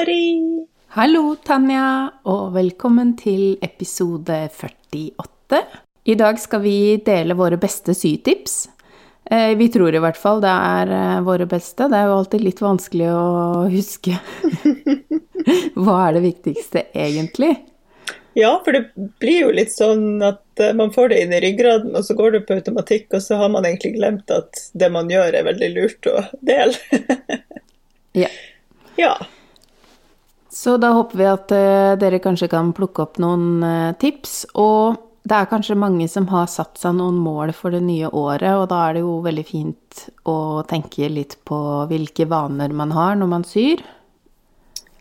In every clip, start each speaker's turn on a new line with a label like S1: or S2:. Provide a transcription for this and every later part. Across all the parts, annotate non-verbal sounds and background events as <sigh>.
S1: Mari!
S2: Hallo, Tanja, og velkommen til episode 48. I dag skal vi dele våre beste sytips. Eh, Vi tror i hvert fall det er eh, våre beste. Det er jo alltid litt vanskelig å huske <laughs> hva er det viktigste egentlig.
S1: Ja, for det blir jo litt sånn at eh, man får det inn i ryggraden, og så går det på automatikk, og så har man egentlig glemt at det man gjør er veldig lurt å dele. <laughs>
S2: Ja.
S1: ja.
S2: Så da håper vi at eh, dere kanskje kan plukke opp noen eh, tips. Og det er kanskje mange som har satt seg noen mål for det nye året, og da er det jo veldig fint å tenke litt på hvilke vaner man har når man syr.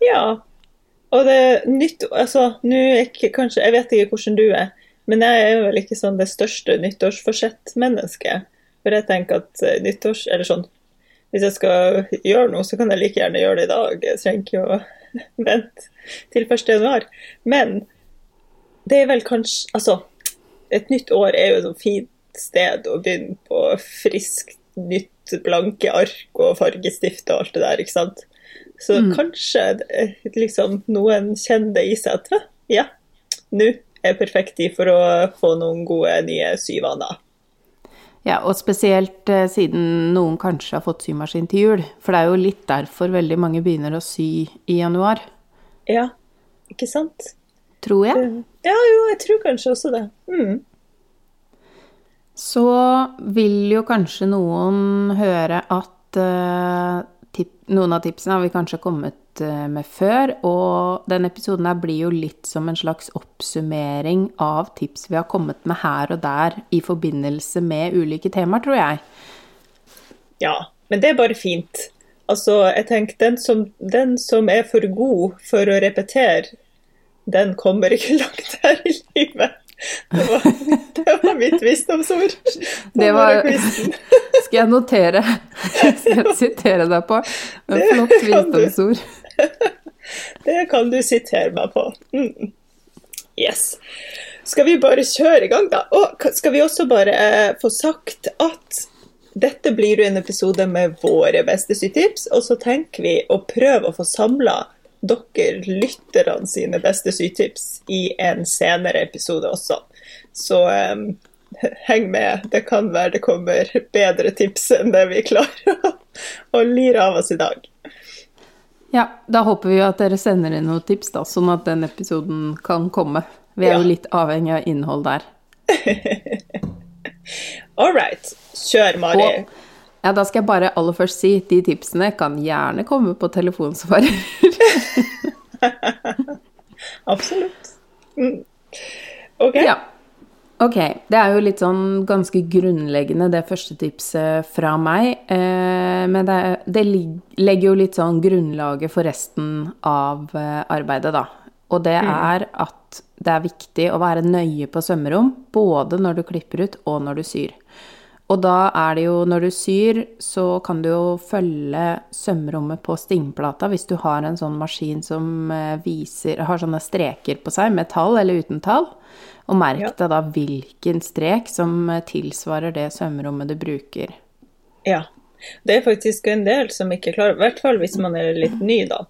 S1: Ja. Og det nytt Altså, ikke kanskje Jeg vet ikke hvordan du er, men jeg er vel ikke sånn det største nyttårsforsett-mennesket. For jeg tenker at eh, nyttårs Eller sånn Hvis jeg skal gjøre noe, så kan jeg like gjerne gjøre det i dag. Jeg trenger ikke å <laughs> vente til 1. januar. Men det er vel kanskje Altså, et nytt år er jo et fint sted å begynne på friskt, nytt, blanke ark og fargestift og alt det der, ikke sant. Så kanskje det, liksom noen kjenner det i seg at ja, nå er perfekt tid for å få noen gode nye syvaner.
S2: Ja, og spesielt eh, siden noen kanskje har fått symaskin til jul. For det er jo litt derfor veldig mange begynner å sy i januar,
S1: Ja, ikke sant?
S2: tror jeg.
S1: Ja, jo, jeg tror kanskje også det. Mm.
S2: Så vil jo kanskje noen høre at eh, tip, noen av tipsene har vi kanskje kommet eh, med før, og denne episoden her blir jo litt som en slags oppsummering av tips vi har kommet med her og der i forbindelse med ulike temaer, tror jeg.
S1: Ja, men det er bare fint. Altså, jeg tenker den som, den som er for god for å repetere, den kommer ikke <laughs> langt her i livet. <laughs> Det var, det var mitt visdomsord.
S2: Det var- <laughs> Skal jeg notere? Skal jeg sitere deg på? En flott visdomsord. <laughs>
S1: Det kan du sitere meg på. Mm. Yes. Skal vi bare kjøre i gang, da? Og skal vi også bare eh, få sagt at dette blir jo en episode med våre beste sytips, og så tenker vi å prøve å få samla dere lytterne sine beste sytips i en senere episode også. Så um, <laughs> heng med. Det kan være det kommer bedre tips enn det vi klarer <laughs> å, å lire av oss i dag.
S2: Ja, da håper vi at dere sender inn noen tips, da, sånn at den episoden kan komme. Vi er
S1: Ja.
S2: jo litt avhengig av innhold der. <laughs>
S1: All right. Kjør, Mari.
S2: Og ja, da skal jeg bare aller først si de tipsene kan gjerne komme på telefonsvarer. <laughs>
S1: Absolutt. Mm. OK.
S2: ja. Ok, det er jo litt sånn ganske grunnleggende det første tipset fra meg. Eh, men det, det legger jo litt sånn grunnlaget for resten av eh, arbeidet, da. Og det er at det er viktig å være nøye på sømrom, både når du klipper ut og når du syr. Og da er det jo, når du syr, så kan du jo følge sømrommet på stingplata hvis du har en sånn maskin som eh, viser, har sånne streker på seg, med tall eller uten tall. Og merk
S1: Ja.
S2: deg da hvilken strek som eh, tilsvarer det sømrommet du bruker.
S1: Ja. Det er faktisk en del som ikke klarer i hvert fall hvis man er litt ny, da,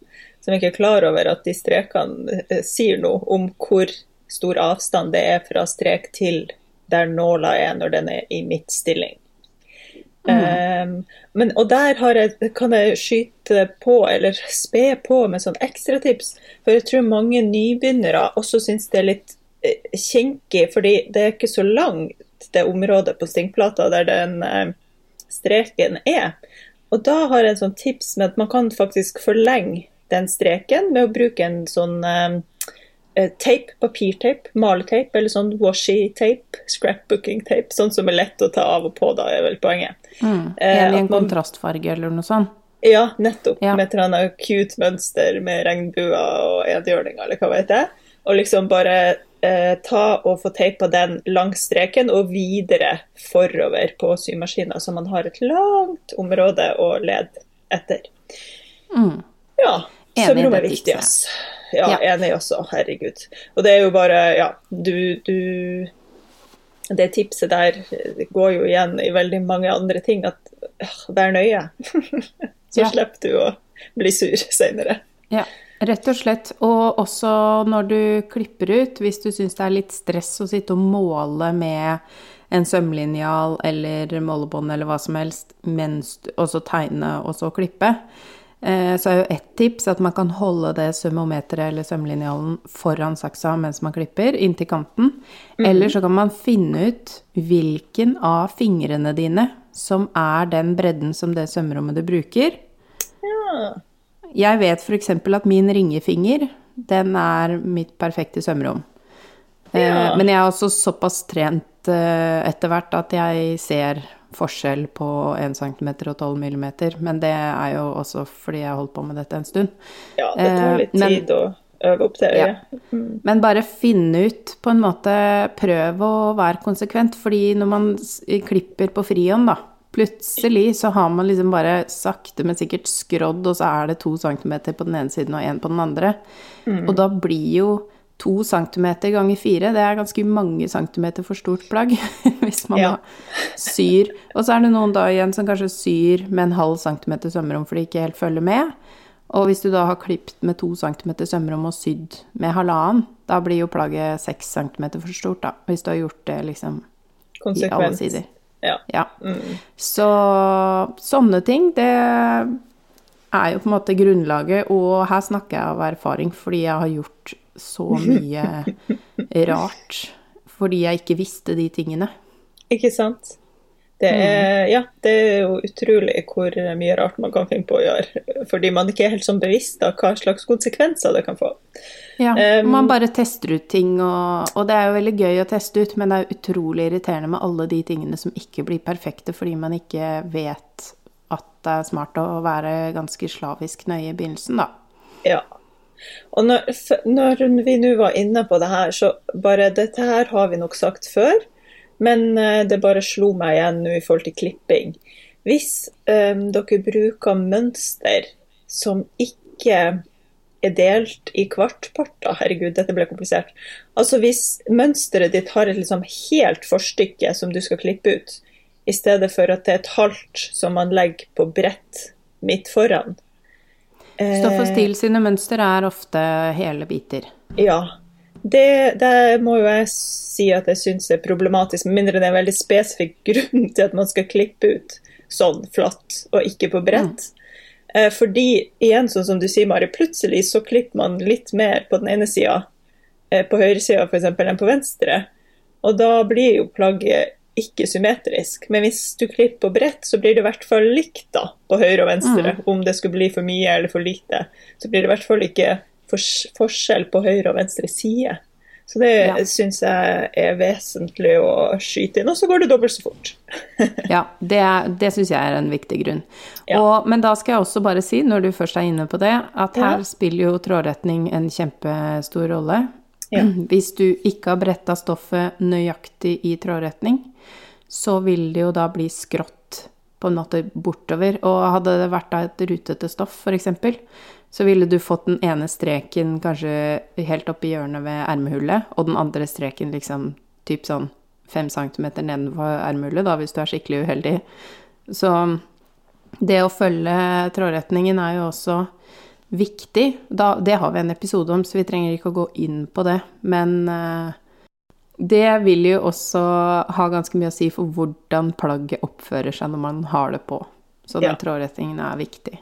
S1: som ikke er klar over at de strekene eh, sier noe om hvor stor avstand det er fra strek til der nåla er når den er i midtstilling. Um, men, og der har jeg, kan jeg skyte på, eller spe på med sånn ekstratips. For jeg tror mange nybegynnere også syns det er litt eh, kinkig, fordi det er ikke så langt det området på stingplata der den eh, streken er. Og da har jeg en sånn tips med at man kan faktisk forlenge den streken med å bruke en sånn eh, tape, papirtape, maleteip eller sånn washi-tape, scrapbooking-tape, sånn som er lett å ta av og på, da er vel poenget.
S2: Mm.
S1: Eh,
S2: En i en kontrastfarge eller noe sånt.
S1: Ja, nettopp.
S2: Ja.
S1: Med et eller annet cute mønster med regnbuer og enhjørninger, eller hva vet jeg. Og liksom bare eh, ta og få teipa den langs streken og videre forover på symaskinen, så man har et langt område å lede etter.
S2: Mm.
S1: Ja.
S2: Enig i
S1: Sømrom er viktig,
S2: tipset.
S1: Ja,
S2: Ja.
S1: enig også. Herregud. Og det er jo bare Ja, du, du Det tipset der eh, går jo igjen i veldig mange andre ting, at øh, vær nøye. <laughs> Så
S2: Ja.
S1: slipper du å bli sur seinere.
S2: Ja. Rett og slett. Og også når du klipper ut, hvis du syns det er litt stress å sitte og måle med en sømlinjal eller målebånd eller hva som helst, mens du, og så tegne og så klippe, så er jo ett tips at man kan holde det sømmometeret eller sømlinjalen foran saksa mens man klipper, inntil kanten. Mm. Eller så kan man finne ut hvilken av fingrene dine som er den bredden som det sømrommet du bruker.
S1: Ja.
S2: Jeg vet f.eks. at min ringefinger, den er mitt perfekte sømrom. Eh, ja. Men jeg er også såpass trent eh, etter hvert at jeg ser forskjell på 1 cm og 12 mm. Men det er jo også fordi jeg har holdt på med dette en stund.
S1: Ja, det tar litt eh, tid å øve opp det. Ja.
S2: Mm. Men bare finne ut, på en måte Prøv å være konsekvent. Fordi når man klipper på frihånd, da, Plutselig så har man liksom bare sakte, men sikkert skrådd, og så er det to centimeter på den ene siden og én på den andre. Mm. Og da blir jo to centimeter ganger fire, det er ganske mange centimeter for stort plagg. <laughs> Hvis man ja. syr. Og så er det noen da igjen som kanskje syr med en halv centimeter sømrom fordi de ikke helt følger med. Og hvis du da har klippet med to centimeter sømrom og sydd med halvannen, da blir jo plagget seks centimeter for stort, da. Hvis du har gjort det liksom i alle sider.
S1: Ja.
S2: ja. Mm. Så sånne ting, det er jo på en måte grunnlaget, og her snakker jeg av erfaring fordi jeg har gjort så <laughs> mye rart fordi jeg ikke visste de tingene.
S1: Ikke sant. Det er, mm. ja, det er jo utrolig hvor mye rart man kan finne på å gjøre, fordi man ikke er helt sånn bevisst av hva slags konsekvenser det kan få.
S2: Ja, um, man bare tester ut ting, og, og, det er jo veldig gøy å teste ut, men det er utrolig irriterende med alle de tingene som ikke blir perfekte fordi man ikke vet at det er smart å være ganske slavisk nøye i begynnelsen, da.
S1: Ja. Og når, når vi nå var inne på det her, så bare dette her har vi nok sagt før. Men eh, det bare slo meg igjen nå i forhold til klipping. Hvis um, dere bruker mønster som ikke er delt i kvartparter Herregud, dette ble komplisert. Altså hvis mønsteret ditt har et liksom helt forstykke som du skal klippe ut, i stedet for at det er et halvt som man legger på brett midt foran.
S2: Stoff og stil sine mønster er ofte hele biter.
S1: Ja, det, det, må jo jeg si at jeg syns er problematisk, med mindre det er en veldig spesifikk <laughs> grunn til at man skal klippe ut sånn flatt og ikke på brett. Mm. Eh, fordi, igjen sånn som du sier, Mari, plutselig så klipper man litt mer på den ene sida, eh, på høyresida f.eks., enn på venstre. Og da blir jo plagget ikke symmetrisk. Men hvis du klipper på brett, så blir det i hvert fall likt da, på høyre og venstre. Mm. Om det skulle bli for mye eller for lite, så blir det i hvert fall ikke forskjell på høyre og venstre side. Så det ja. syns jeg er vesentlig å skyte inn, og så går det dobbelt så fort. <laughs>
S2: ja, det, det syns jeg er en viktig grunn. Ja. Og, men da skal jeg også bare si, når du først er inne på det, at her ja. spiller jo trådretning en kjempestor rolle. <clears throat> Hvis du ikke har bretta stoffet nøyaktig i trådretning, så vil det jo da bli skrått på en måte bortover. Og hadde det vært et rutete stoff, f.eks., så ville du fått den ene streken kanskje helt opp i hjørnet ved ermehullet, og den andre streken liksom typ sånn fem centimeter nedenfor ermehullet, da, hvis du er skikkelig uheldig. Så det å følge trådretningen er jo også viktig. Da, det har vi en episode om, så vi trenger ikke å gå inn på det. Men uh, det vil jo også ha ganske mye å si for hvordan plagget oppfører seg når man har det på. Så den ja. trådretningen er viktig.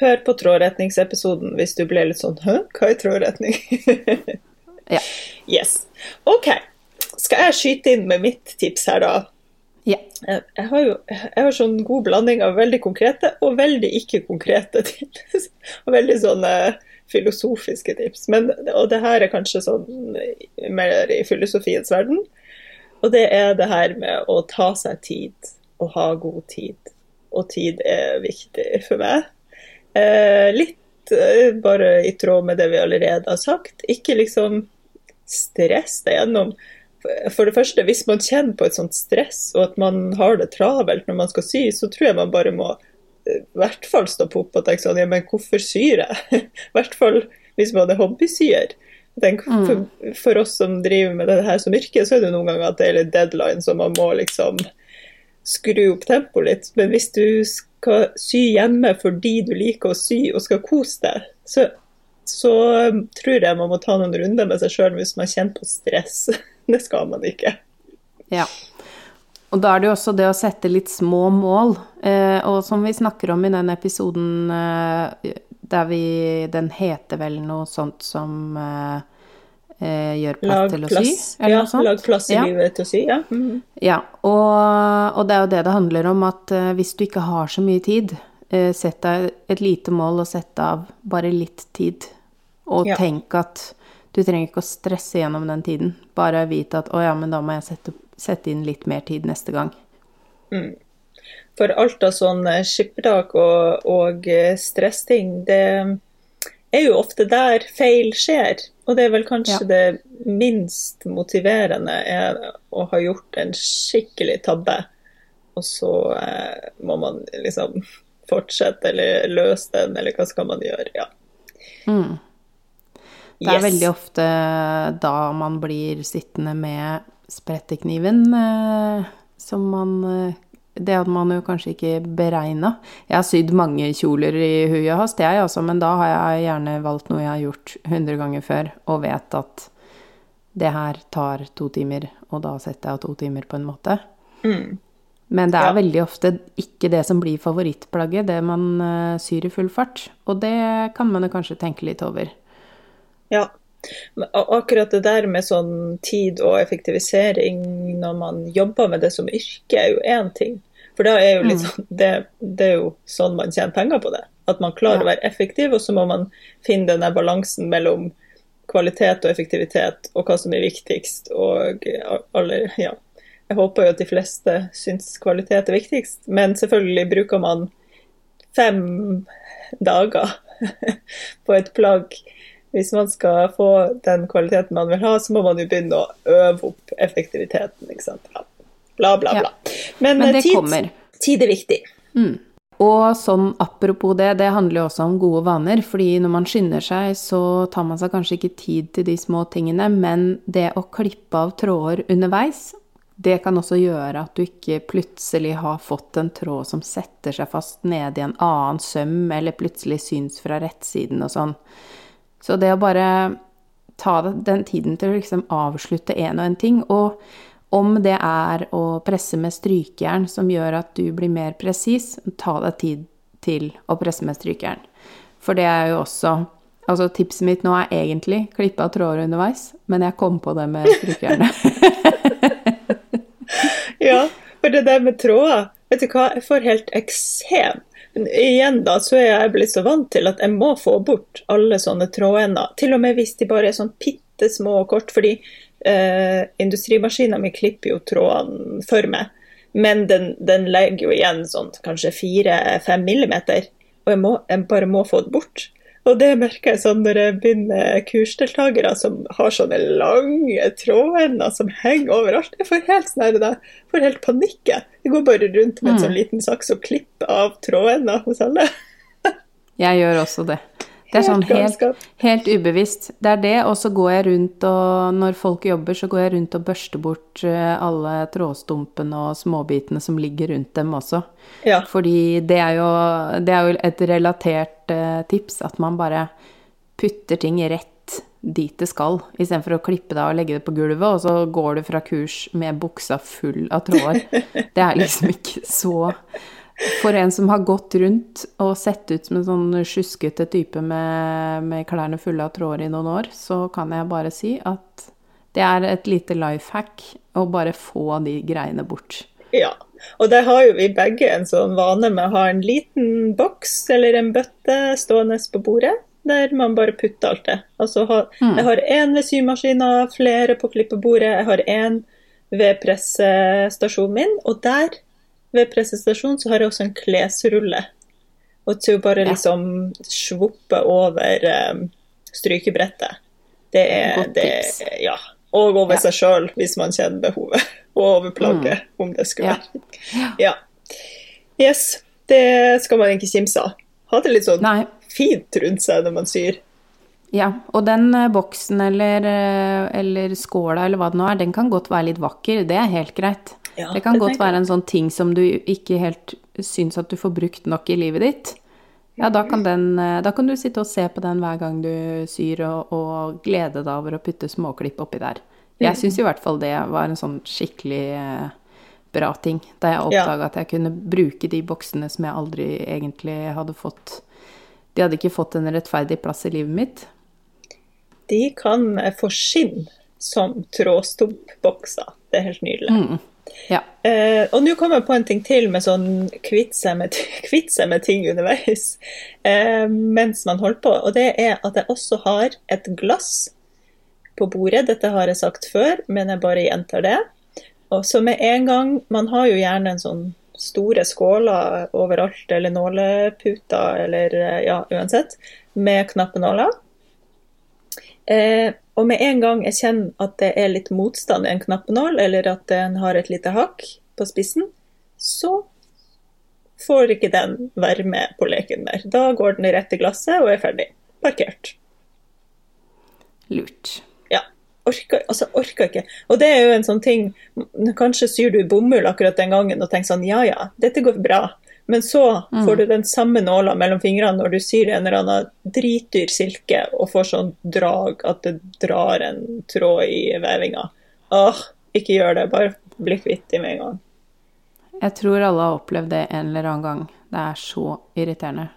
S1: Hør på trådretningsepisoden hvis du ble litt sånn Hø, hva er trådretning? <laughs>
S2: ja.
S1: Yes. OK. Skal jeg skyte inn med mitt tips her, da?
S2: Ja.
S1: Jeg har jo jeg har sånn god blanding av veldig konkrete og veldig ikke-konkrete <laughs> tips. og veldig sånne filosofiske tips. Men, og det her er kanskje sånn mer i filosofiens verden. Og det er det her med å ta seg tid og ha god tid. Og tid er viktig for meg. Eh, litt eh, bare i tråd med det vi allerede har sagt. Ikke liksom stress deg gjennom. For det første, hvis man kjenner på et sånt stress, og at man har det travelt når man skal sy, så tror jeg man bare må eh, i hvert fall stoppe opp og tenke sånn Ja, men hvorfor syr jeg? <laughs> I hvert fall hvis man er hobbysyer. Tenk, mm. for, for, oss som driver med det her som yrke, så er det noen ganger at det er litt deadline, så man må liksom skru opp tempoet litt. Men hvis du skal sy hjemme fordi du liker å sy og skal kose deg, så, så tror jeg man må ta noen runder med seg sjøl hvis man kjenner på stress. <laughs> <laughs> Det skal man ikke.
S2: Ja. Og da er det jo også det å sette litt små mål. Eh, og som vi snakker om i den episoden eh, der vi Den heter vel noe sånt som eh, eh Gjør plass
S1: Lag
S2: til å
S1: plass.
S2: sy? Eller
S1: Ja,
S2: noe sånt.
S1: lag plass i
S2: Ja.
S1: livet til å sy. Ja. Mhm.
S2: Ja, og, og det er jo det det handler om, at eh, hvis du ikke har så mye tid, eh, sett deg et lite mål og sett av bare litt tid. Og
S1: Ja.
S2: tenk at du trenger ikke å stresse gjennom den tiden. Bare vite at å ja, men da må jeg sette, sette inn litt mer tid neste gang.
S1: For alt av sånn eh, skippertak og, og eh, stressting, det er jo ofte der feil skjer. Og det er vel kanskje
S2: Ja.
S1: det minst motiverende er å ha gjort en skikkelig tabbe, og så eh, må man liksom fortsette eller løse den, eller hva skal man gjøre? Ja.
S2: Det er veldig ofte da man blir sittende med sprettekniven eh, som man eh, Det hadde man jo kanskje ikke beregna. Jeg har sydd mange kjoler i hui og hast, jeg også, men da har jeg gjerne valgt noe jeg har gjort 100 ganger før, og vet at det her tar to timer, og da setter jeg av to timer på en måte. Men det er
S1: Ja.
S2: veldig ofte ikke det som blir favorittplagget, det man eh, syr i full fart. Og det kan man jo kanskje tenke litt over.
S1: Ja. Akkurat det der med sånn tid og effektivisering når man jobber med det som yrke, er jo én ting. For da er jo litt sånn, det, det er jo sånn man tjener penger på det. At man klarer å være effektiv, og så må man finne den der balansen mellom kvalitet og effektivitet, og hva som er viktigst. Og alle, ja. Jeg håper jo at de fleste syns kvalitet er viktigst, men selvfølgelig bruker man fem dager <laughs> på et plagg. Hvis man skal få den kvaliteten man vil ha, så må man jo begynne å øve opp effektiviteten. ikke sant? Bla, Bla,
S2: bla,
S1: bla. Men,
S2: Men
S1: eh,
S2: det
S1: tid,
S2: kommer.
S1: tid er viktig.
S2: Og sånn apropos det, det handler jo også om gode vaner, fordi når man skynder seg, så tar man seg kanskje ikke tid til de små tingene, men det å klippe av tråder underveis, det kan også gjøre at du ikke plutselig har fått en tråd som setter seg fast nede i en annen søm, eller plutselig syns fra rettsiden og sånn. Så det å bare ta den tiden til å liksom avslutte en og en ting, og om det er å presse med strykejern som gjør at du blir mer presis, ta deg tid til å presse med strykejern. For det er jo også Altså, tipset mitt nå er egentlig klippe av tråder underveis, men jeg kom på det med strykejernet. <laughs>
S1: Ja, for det der med tråder Vet du hva, jeg får helt eksem. Igjen da, så er jeg blitt så vant til at jeg må få bort alle sånne trådender. Til og med hvis de bare er sånn bitte små og kort. Fordi eh, industrimaskina mi klipper jo trådene for meg. Men den, den legger jo igjen sånn kanskje fire-fem millimeter. Og jeg, må, jeg bare må få det bort. Og det merker jeg sånn når jeg begynner kursdeltakere som har sånne lange trådender som henger overalt. Jeg får helt sånn her, jeg får helt panikk. jeg. Jeg går bare rundt med en sånn liten saks og klipper av trådender hos alle. <laughs>
S2: Jeg gjør også det. Det er sånn helt, helt ubevisst. Det er det, og så går jeg rundt og Når folk jobber, så går jeg rundt og børster bort eh, alle trådstumpene og småbitene som ligger rundt dem også.
S1: Ja.
S2: Fordi det er jo, det er jo et relatert eh, tips, at man bare putter ting rett dit det skal, istedenfor å klippe det av og legge det på gulvet, og så går du fra kurs med buksa full av tråder. <laughs> Det er liksom ikke så For en som har gått rundt og sett ut som en sånn sjuskete type med, med klærne fulle av tråder i noen år, så kan jeg bare si at det er et lite life hack å bare få de greiene bort.
S1: Ja. Og der har jo vi begge en sånn vane med å ha en liten boks eller en bøtte stående på bordet, der man bare putter alt det. Altså, Jeg har én ved symaskina, flere på klippebordet, jeg har én ved pressestasjonen min, og der ved pressestasjonen så har jeg også en klesrulle. Og til å bare
S2: Ja.
S1: liksom svoppe over um, strykebrettet. Det er det. Ja. Og over
S2: Ja.
S1: seg sjøl, hvis man kjenner behovet. <laughs> Og over plagget, om det skulle
S2: Ja.
S1: være. Ja. Yes. Det skal man ikke kimse av. Ha det litt sånn
S2: Nei.
S1: fint rundt seg når man syr.
S2: Ja, og den eh, boksen eller, eh, eller skåla eller hva det nå er, den kan godt være litt vakker. Det er helt greit.
S1: Ja,
S2: det kan
S1: det
S2: godt være en sånn ting som du ikke helt syns at du får brukt nok i livet ditt. Ja, da kan, den, eh, da kan, du sitte og se på den hver gang du syr, og, og glede deg over å putte småklipp oppi der. Jeg syns i hvert fall det var en sånn skikkelig eh, bra ting. Da jeg oppdaga at jeg kunne bruke de boksene som jeg aldri egentlig hadde fått De hadde ikke fått en rettferdig plass i livet mitt.
S1: De kan få skinn som trådstumpbokser. Det er helt nydelig. Mm.
S2: Ja.
S1: Uh, og nå kommer jeg på en ting til med sånn kvitt <laughs> seg med, ting underveis uh, mens man holder på. Og det er at jeg også har et glass på bordet. Dette har jeg sagt før, men jeg bare gjentar det. Og så med en gang Man har jo gjerne en sånn store skåler overalt, eller nåleputer, eller eh, ja, uansett, med knappenåler. Eh, og med en gang jeg kjenner at det er litt motstand i en knappenål, eller at den har et lite hakk på spissen, så får ikke den være med på leken mer. Da går den i rette glasset og er ferdig. Parkert.
S2: Lurt
S1: orker, altså orker ikke. Og det er jo en sånn ting Kanskje syr du bomull akkurat den gangen og tenker sånn ja ja, dette går bra. Men så mm. får du den samme nåla mellom fingrene når du syr en eller annen dritdyr silke og får sånn drag at det drar en tråd i vevinga. Åh, ikke gjør det. Bare bli kvitt det med en gang.
S2: Jeg tror alle har opplevd det en eller annen gang. Det er så irriterende.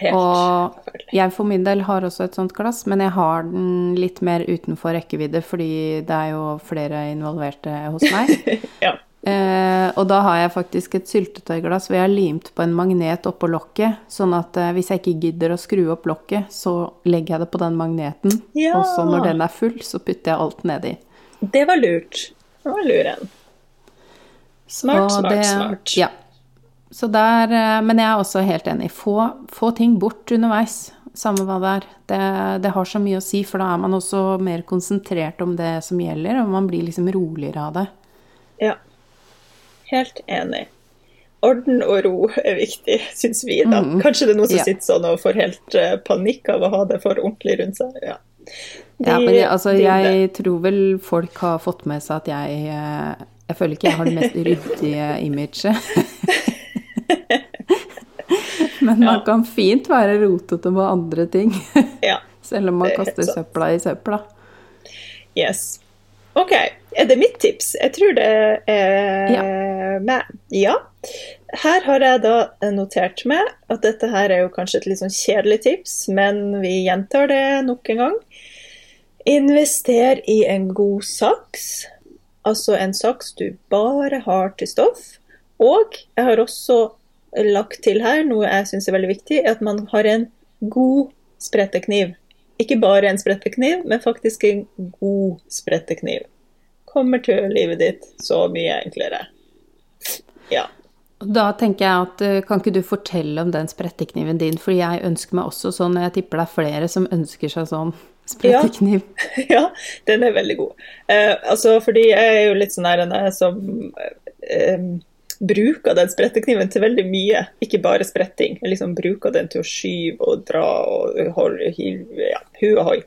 S2: Helt og jeg for min del har også et sånt glass, men jeg har den litt mer utenfor rekkevidde fordi det er jo flere involverte hos meg. <laughs>
S1: ja.
S2: Eh, og da har jeg faktisk et syltetøyglass hvor jeg har limt på en magnet oppå lokket, sånn at eh, hvis jeg ikke gidder å skru opp lokket, så legger jeg det på den magneten, ja. og så når den er full, så putter jeg alt nedi.
S1: Det var lurt. Det var luren. Smart, smart, det, smart.
S2: Ja. Så der, eh, men jeg er også helt enig. Få, få ting bort underveis, samme hva det er. Det, det, har så mye å si, for da er man også mer konsentrert om det som gjelder, og man blir liksom roligere av det.
S1: Ja, helt enig. Orden og ro er viktig, syns vi, da. Mm. Kanskje det er noen som ja. sitter sånn og får helt uh, panikk av å ha det for ordentlig rundt seg. Ja.
S2: De, ja, men altså, jeg tror vel folk har fått med seg at jeg eh, Jeg føler ikke jeg har det mest ryddige <laughs> imaget. <laughs> Men man ja. kan fint være rotete med andre ting.
S1: ja, <laughs>
S2: Selv om man kaster søpla i søpla.
S1: Yes. OK. Er det mitt tips? Jeg tror det er ja. meg. Ja. Her har jeg da notert meg at dette her er jo kanskje et litt sånn kjedelig tips, men vi gjentar det nok en gang. Invester i en god saks. Altså en saks du bare har til stoff. Og jeg har også lagt til her, noe jeg syns er veldig viktig, er at man har en god sprettekniv. Ikke bare en sprettekniv, men faktisk en god sprettekniv. Kommer til livet ditt så mye enklere. Ja.
S2: Da tenker jeg at eh, kan ikke du fortelle om den sprettekniven din, for jeg ønsker meg også sånn, og jeg tipper det er flere som ønsker seg sånn <laughs> sprettekniv.
S1: Ja, <laughs> ja den er veldig god. Eh, altså, fordi jeg er jo litt sånn her som eh, bruker den sprettekniven til veldig mye, ikke bare spretting. Jeg liksom bruker den til å skyve og dra og holde ja, hu og hoi.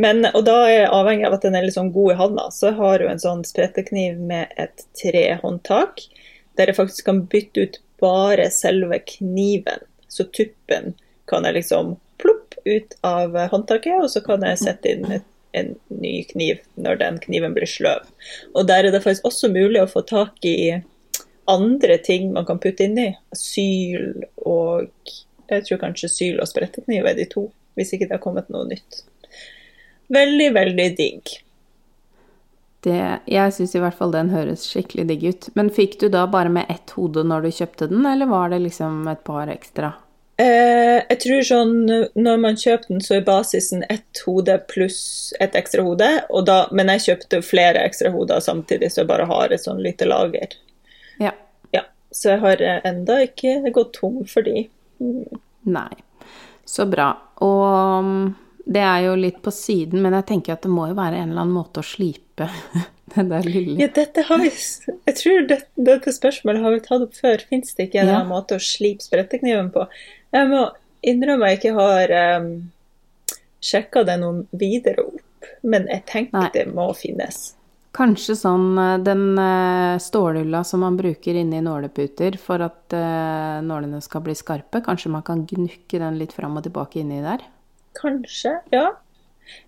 S1: Men, og da er jeg avhengig av at den er litt sånn god i handa. Så jeg har jo en sånn sprettekniv med et trehåndtak, der jeg faktisk kan bytte ut bare selve kniven. Så tuppen kan jeg liksom plopp ut av håndtaket, og så kan jeg sette inn et en ny kniv når den kniven blir sløv. Og Der er det faktisk også mulig å få tak i andre ting man kan putte inni. Syl og Jeg tror kanskje syl og sprettekniv er de to, hvis ikke det har kommet noe nytt. Veldig, veldig digg.
S2: Det, jeg syns i hvert fall den høres skikkelig digg ut. Men fikk du da bare med ett hode når du kjøpte den, eller var det liksom et par ekstra?
S1: Eh, jeg tror sånn når man kjøper den, så er basisen ett hode pluss et ekstra hode. Da, men jeg kjøpte flere ekstra hoder samtidig, så jeg bare har et sånn lite lager. Så jeg har eh, enda ikke gått tom for de.
S2: Mm. Nei. Så bra. Og mm, det er jo litt på siden, men jeg tenker at det må jo være en eller annen måte å slipe <laughs> den der lille
S1: Ja, dette har vi Jeg tror dette, dette spørsmålet har vi tatt opp før. Fins det ikke en ja. måte å slipe sprettekniven på? Jeg må innrømme jeg ikke har um, sjekka det noe videre opp, men jeg tenker Nei. det må finnes.
S2: Kanskje sånn eh, den uh, stålulla som man bruker inni nåleputer for at uh, nålene skal bli skarpe, kanskje man kan gnukke den litt fram og tilbake inni der?
S1: Kanskje, ja.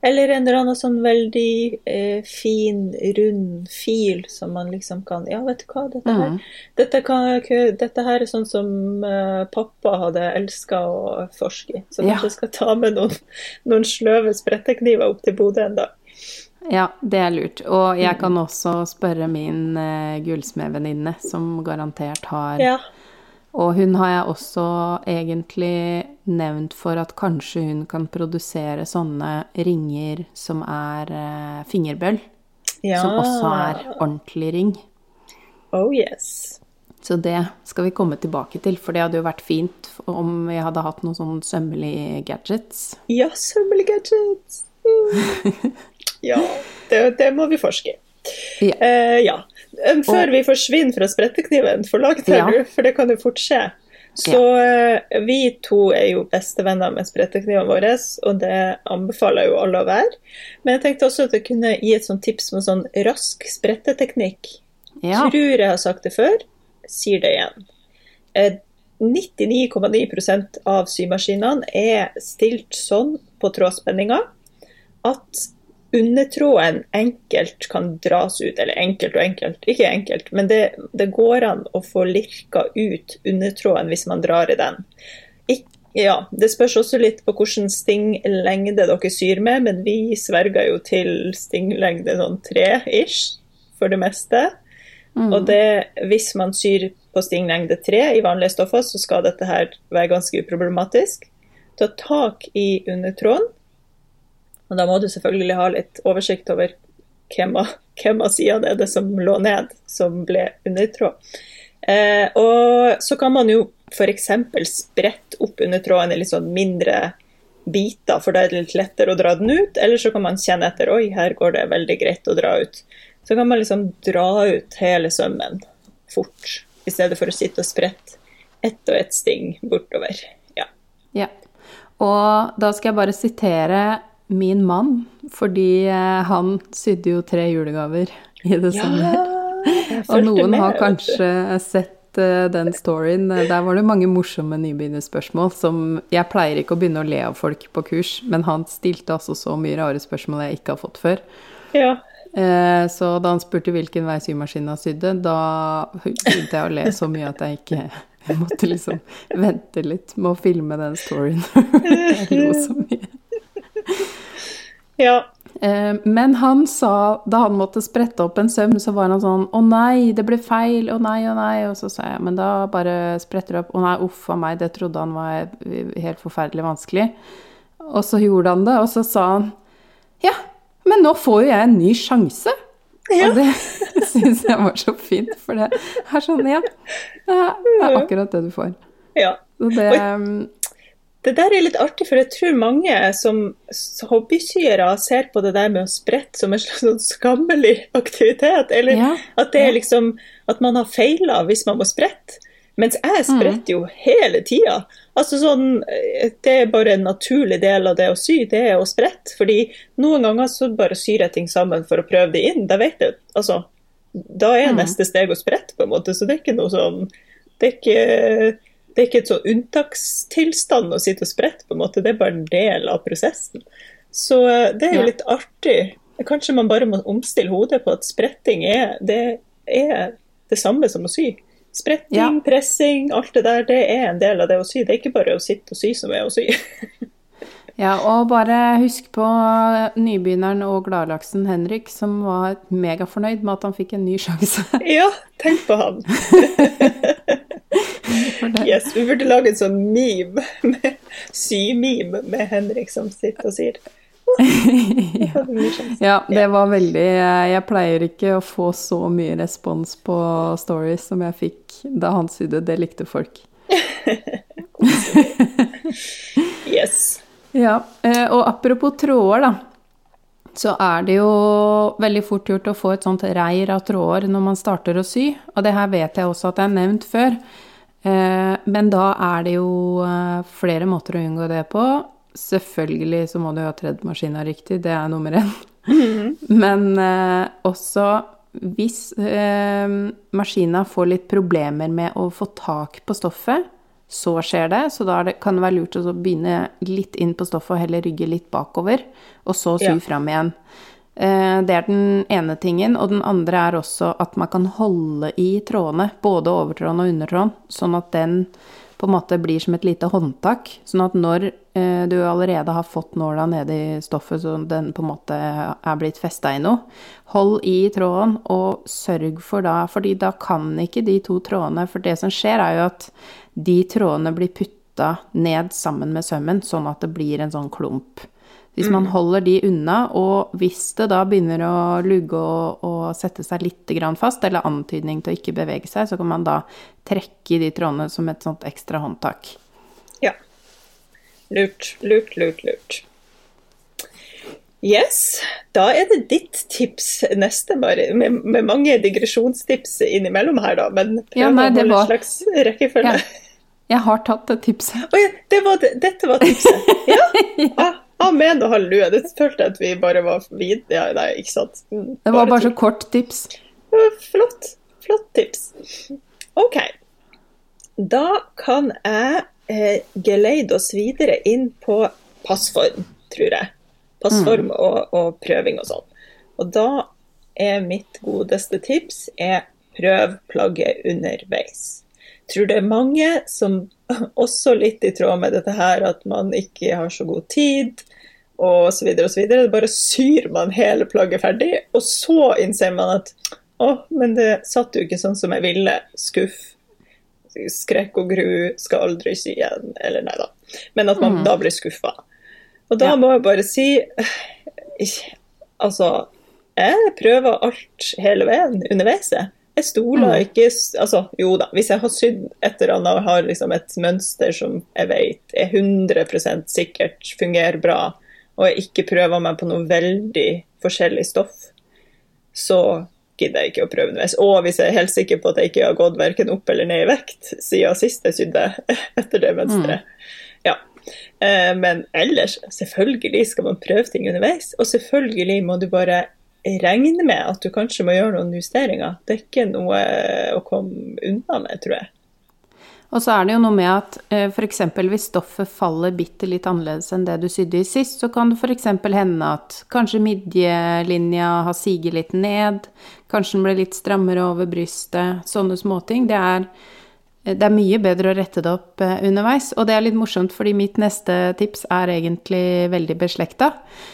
S1: Eller en eller annen sånn veldig eh, fin, rund fil som man liksom kan Ja, vet du hva, dette her,
S2: Mm.
S1: dette, kan, dette her er sånn som eh, pappa hadde elska å forske i. Så
S2: Ja.
S1: kanskje jeg skal ta med noen, noen sløve sprettekniver opp til Bodø en dag.
S2: Ja, det er lurt. Og jeg kan også spørre min uh, gullsmedvenninne, som garantert har
S1: Ja.
S2: Og hun har jeg også egentlig nevnt for at kanskje hun kan produsere sånne ringer som er uh, fingerbøll.
S1: ja.
S2: Som også er ordentlig ring.
S1: Oh yes.
S2: Så det skal vi komme tilbake til, for det hadde jo vært fint om vi hadde hatt noen sånn sømmelige gadgets.
S1: Ja, sømmelige gadgets. Mm. <laughs> ja, det, det må vi forske i.
S2: Ja.
S1: Uh, ja. Før vi forsvinner fra sprettekniven, for langt her
S2: Ja.
S1: nå, for det kan jo fort skje. Så uh, vi to er jo bestevenner med spretteknivene våre, og det anbefaler jo alle å være. Men jeg tenkte også at jeg kunne gi et sånt tips med sånn rask spretteteknikk.
S2: Ja.
S1: Tror jeg har sagt det før, sier det igjen. Eh, 99,9% av symaskinene er stilt sånn på trådspenninga at undertråden enkelt kan dras ut. Eller enkelt og enkelt, ikke enkelt, men det, det går an å få lirka ut undertråden hvis man drar i den. Ik ja, Det spørs også litt på hvilken stinglengde dere syr med, men vi sverger jo til stinglengde sånn tre-ish for det meste. Og det, hvis man syr på stinglengde tre i vanlige stoffer, så skal dette her være ganske uproblematisk. Ta tak i undertråden, og da må du selvfølgelig ha litt oversikt over hvem av, hvem av sidene er det som lå ned, som ble undertråd. Eh, og så kan man jo f.eks. sprette opp undertråden i litt sånn mindre biter, for da er det litt lettere å dra den ut. Eller så kan man kjenne etter oi, her går det veldig greit å dra ut. Så kan man liksom dra ut hele sømmen fort, i stedet for å sitte og sprette ett og ett sting bortover. Ja.
S2: Ja. Og da skal jeg bare sitere min mann, fordi eh, han sydde jo tre julegaver i det samme.
S1: jeg <laughs>
S2: Og noen har kanskje sett eh, den storyen. Der var det mange morsomme nybegynnerspørsmål som Jeg pleier ikke å begynne å le av folk på kurs, men han stilte altså så mye rare spørsmål jeg ikke har fått før.
S1: Ja.
S2: Eh, Så da han spurte hvilken vei symaskinen sydde, da begynte jeg å le så mye at jeg ikke jeg måtte liksom vente litt med å filme den storyen. <laughs> jeg lo så mye. <laughs>
S1: ja.
S2: Eh, Men han sa, da han måtte sprette opp en søm, så var han sånn Å nei, det ble feil. Å nei, å nei. Og så sa jeg, men da bare spretter du opp. Å nei, uff a meg, det trodde han var helt forferdelig vanskelig. Og så gjorde han det, og så sa han Ja, men nå får jo jeg en ny sjanse.
S1: Ja.
S2: Og det <laughs> syns jeg var så fint, for det er sånn Ja, det er akkurat det du får.
S1: ja.
S2: Så det
S1: Det der er litt artig, for jeg tror mange som hobbysyere ser på det der med å sprette som en slags sånn skammelig <laughs> aktivitet. Eller
S2: Ja,
S1: at det er liksom at man har feila hvis man må sprette. Mens jeg
S2: Mm.
S1: spretter jo hele tida. Altså sånn, eh, det er bare en naturlig del av det å sy, det er å sprette. Fordi noen ganger så bare syr jeg ting sammen for å prøve det inn. Da vet jeg, altså, da er
S2: Mm.
S1: neste steg å sprette, på en måte. Så det er ikke noe sånn Det er ikke, det er ikke et sånn unntakstilstand å sitte og sprette, på en måte. Det er bare en del av prosessen. Så eh, det er jo litt artig. Kanskje man bare må omstille hodet på at spretting er, det er det samme som å sy. Spretting,
S2: Ja.
S1: pressing, alt det der, det er en del av det å sy. Det er ikke bare å sitte og sy som er å sy. <laughs>
S2: Ja, og bare husk på nybegynneren og gladlaksen Henrik, som var megafornøyd med at han fikk en ny sjanse. <laughs>
S1: ja, tenk på han. Yes, vi burde lage en sånn meme, sy-meme med Henrik som sitter og sier. <laughs>
S2: Ja, det var veldig Jeg pleier ikke å få så mye respons på stories som jeg fikk da han sydde. Det likte folk. <laughs>
S1: Yes.
S2: Ja, eh, og apropos tråder, da. Så er det jo veldig fort gjort å få et sånt reir av tråder når man starter å sy. Og det her vet jeg også at jeg har nevnt før. Eh, Men da er det jo eh, flere måter å unngå det på. Selvfølgelig så må du ha tredd maskina riktig, det er nummer én. Men eh, også hvis maskina får litt problemer med å få tak på stoffet, så skjer det. Så da det, kan det være lurt å begynne litt inn på stoffet og heller rygge litt bakover, og så sy ja. fram igjen. Eh, det er den ene tingen. Og den andre er også at man kan holde i trådene, både overtråden og undertråden, sånn at den på en måte blir som et lite håndtak. Sånn at når eh, du allerede har fått nåla nede i stoffet, så den på en måte er blitt festa i noe, hold i tråden og sørg for da fordi da kan ikke de to trådene For det som skjer, er jo at de trådene blir putta ned sammen med sømmen, sånn at det blir en sånn klump. Hvis man mm. holder de unna, og hvis det da begynner å lugge og, og sette seg litt fast, eller antydning til å ikke bevege seg, så kan man da trekke i de trådene som et sånt ekstra håndtak.
S1: Ja. Lurt, lurt, lurt, lurt. Yes, da er det ditt tips neste, bare, med, med mange digresjonstips innimellom her, da. Men prøv ja, nei, å holde var... en slags rekkefølge. Ja.
S2: Jeg har tatt det tipset.
S1: Oh, ja, det var det. dette var tipset? <laughs> Ja? ja. Ah, Amen og halleluja. Det følte jeg at vi bare var vid... Ja, nei, ikke sant.
S2: Bare mm, det var bare så kort tips.
S1: Flott. Flott tips. OK. Da kan jeg eh, geleide oss videre inn på passform, tror jeg. Passform mm. og, og, prøving og sånn. Og da er mitt godeste tips er prøv plagget underveis. Jeg tror det er mange som <laughs> også litt i tråd med dette her at man ikke har så god tid, og så videre og så videre. Bare syr man hele plagget ferdig, og så innser man at å, men det satt jo ikke sånn som jeg ville. Skuff. Skrekk og gru skal aldri sy igjen. Eller nei da. Men at man mm. da blir skuffa. Og da må jeg bare si <sighs> Altså, jeg prøver alt hele veien underveis. Jeg stoler mm. ikke Altså, jo da, hvis jeg har sydd et eller annet og har liksom et mønster som jeg vet er 100% sikkert fungerer bra, og jeg ikke prøver meg på noe veldig forskjellig stoff, så gidder jeg ikke å prøve underveis. Og hvis jeg er helt sikker på at jeg ikke har gått verken opp eller ned i vekt siden sist jeg sydde <laughs> etter det mønsteret. Mm. Ja. Eh, men ellers, selvfølgelig skal man prøve ting underveis. Og selvfølgelig må du bare regne med at du kanskje må gjøre noen justeringer. Det er ikke noe å komme unna med, tror jeg.
S2: Og så er det jo noe med at eh, f.eks. hvis stoffet faller bitte litt annerledes enn det du sydde i sist, så kan det f.eks. hende at kanskje midjelinja har siget litt ned, kanskje den ble litt strammere over brystet, sånne småting. Det er, det er mye bedre å rette det opp eh, underveis. Og det er litt morsomt, fordi mitt neste tips er egentlig veldig beslekta.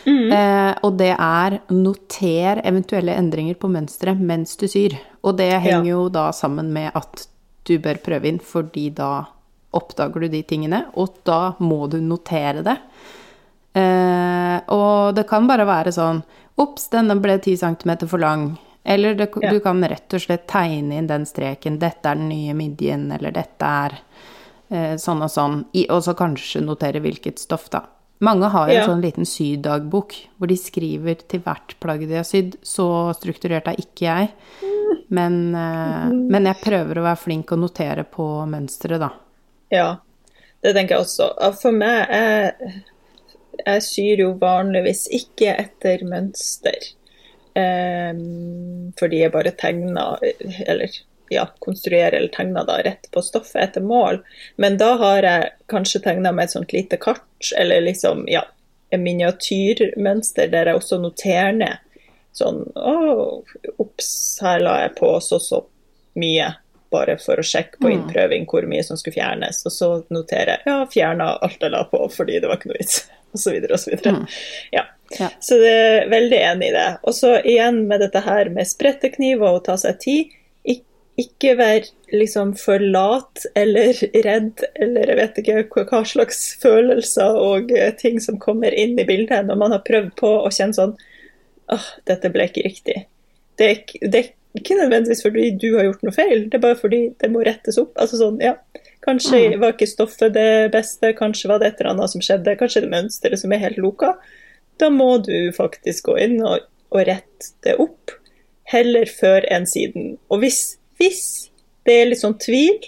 S2: Mm. Eh, og det er noter eventuelle endringer på mønsteret mens du syr. Og det henger ja. jo da sammen med at du bør prøve inn, fordi da oppdager du de tingene, og da må du notere det. Eh, og det kan bare være sånn Ops, denne ble 10 cm for lang. Eller det, ja. du kan rett og slett tegne inn den streken. Dette er den nye midjen, eller dette er eh, sånn og sånn. og så kanskje notere hvilket stoff, da. Mange har jo ja. en sånn liten sydagbok hvor de skriver til hvert plagg de har sydd. Så strukturert er ikke jeg. Men, eh, men, jeg prøver å være flink og notere på mønsteret, da.
S1: Ja, det tenker jeg også. For meg jeg, jeg syr jo vanligvis ikke etter mønster. Um, fordi jeg bare tegna, eller ja, konstruerer eller tegne da rett på stoffet etter mål. Men da har jeg kanskje tegna med et sånt lite kart, eller liksom, ja, en miniatyrmønster der jeg også noterer ned sånn Å, ops, her la jeg på så så mye. Bare for å sjekke på mm. innprøving hvor mye som skulle fjernes. Og så noterer jeg ja, fjerna alt jeg la på fordi det var ikke noe vits. <laughs> Så videre. Mm. Ja. Ja. Så det er veldig enig i det. Og så igjen med dette her med sprettekniv og å ta seg tid. ikke vær liksom for lat eller redd eller jeg vet ikke hva slags følelser og eh, ting som kommer inn i bildet når man har prøvd på å kjenne sånn åh, dette ble ikke riktig. Det er, det er, ikke nødvendigvis fordi du har gjort noe feil, det er bare fordi det må rettes opp. Altså sånn, ja, Kanskje mm. var ikke stoffet det beste, kanskje var det et eller annet som skjedde, kanskje det mønsteret som er helt loka. Da må du faktisk gå inn og, og rette det opp, heller før enn siden. Og hvis, hvis det er litt sånn tvil,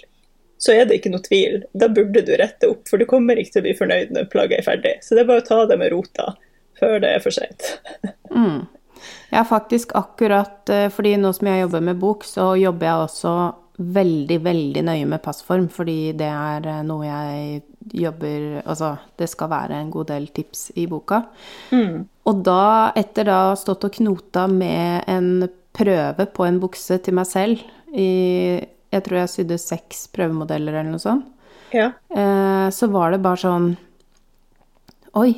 S1: så er det ikke noe tvil. Da burde du rette opp, for du kommer ikke til å bli fornøyd når plagget er ferdig. Så det er bare å ta det med rota før det er for seint. <laughs>
S2: Mm. Har faktisk akkurat eh, Fordi nå som jeg jobber med bok, så jobber jeg også veldig, veldig nøye med passform, fordi det er eh, noe jeg jobber Altså, det skal være en god del tips i boka.
S1: Mm.
S2: Og da, etter da å ha stått og knota med en prøve på en bukse til meg selv i Jeg tror jeg sydde seks prøvemodeller eller noe sånt.
S1: Ja.
S2: Eh, så var det bare sånn Oi,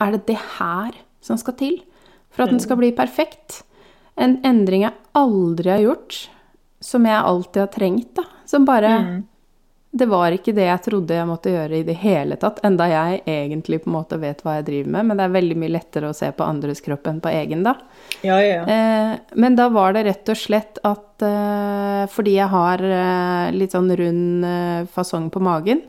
S2: er det det her som skal til for at den skal bli perfekt? En endring jeg aldri har gjort, som jeg alltid har trengt, da. Som bare Det var ikke det jeg trodde jeg måtte gjøre i det hele tatt, enda jeg egentlig på en måte vet hva jeg driver med, men det er veldig mye lettere å se på andres kropp enn på egen, da.
S1: Ja, ja.
S2: Eh, men da var det rett og slett at eh, fordi jeg har eh, litt sånn rund eh, fasong på magen,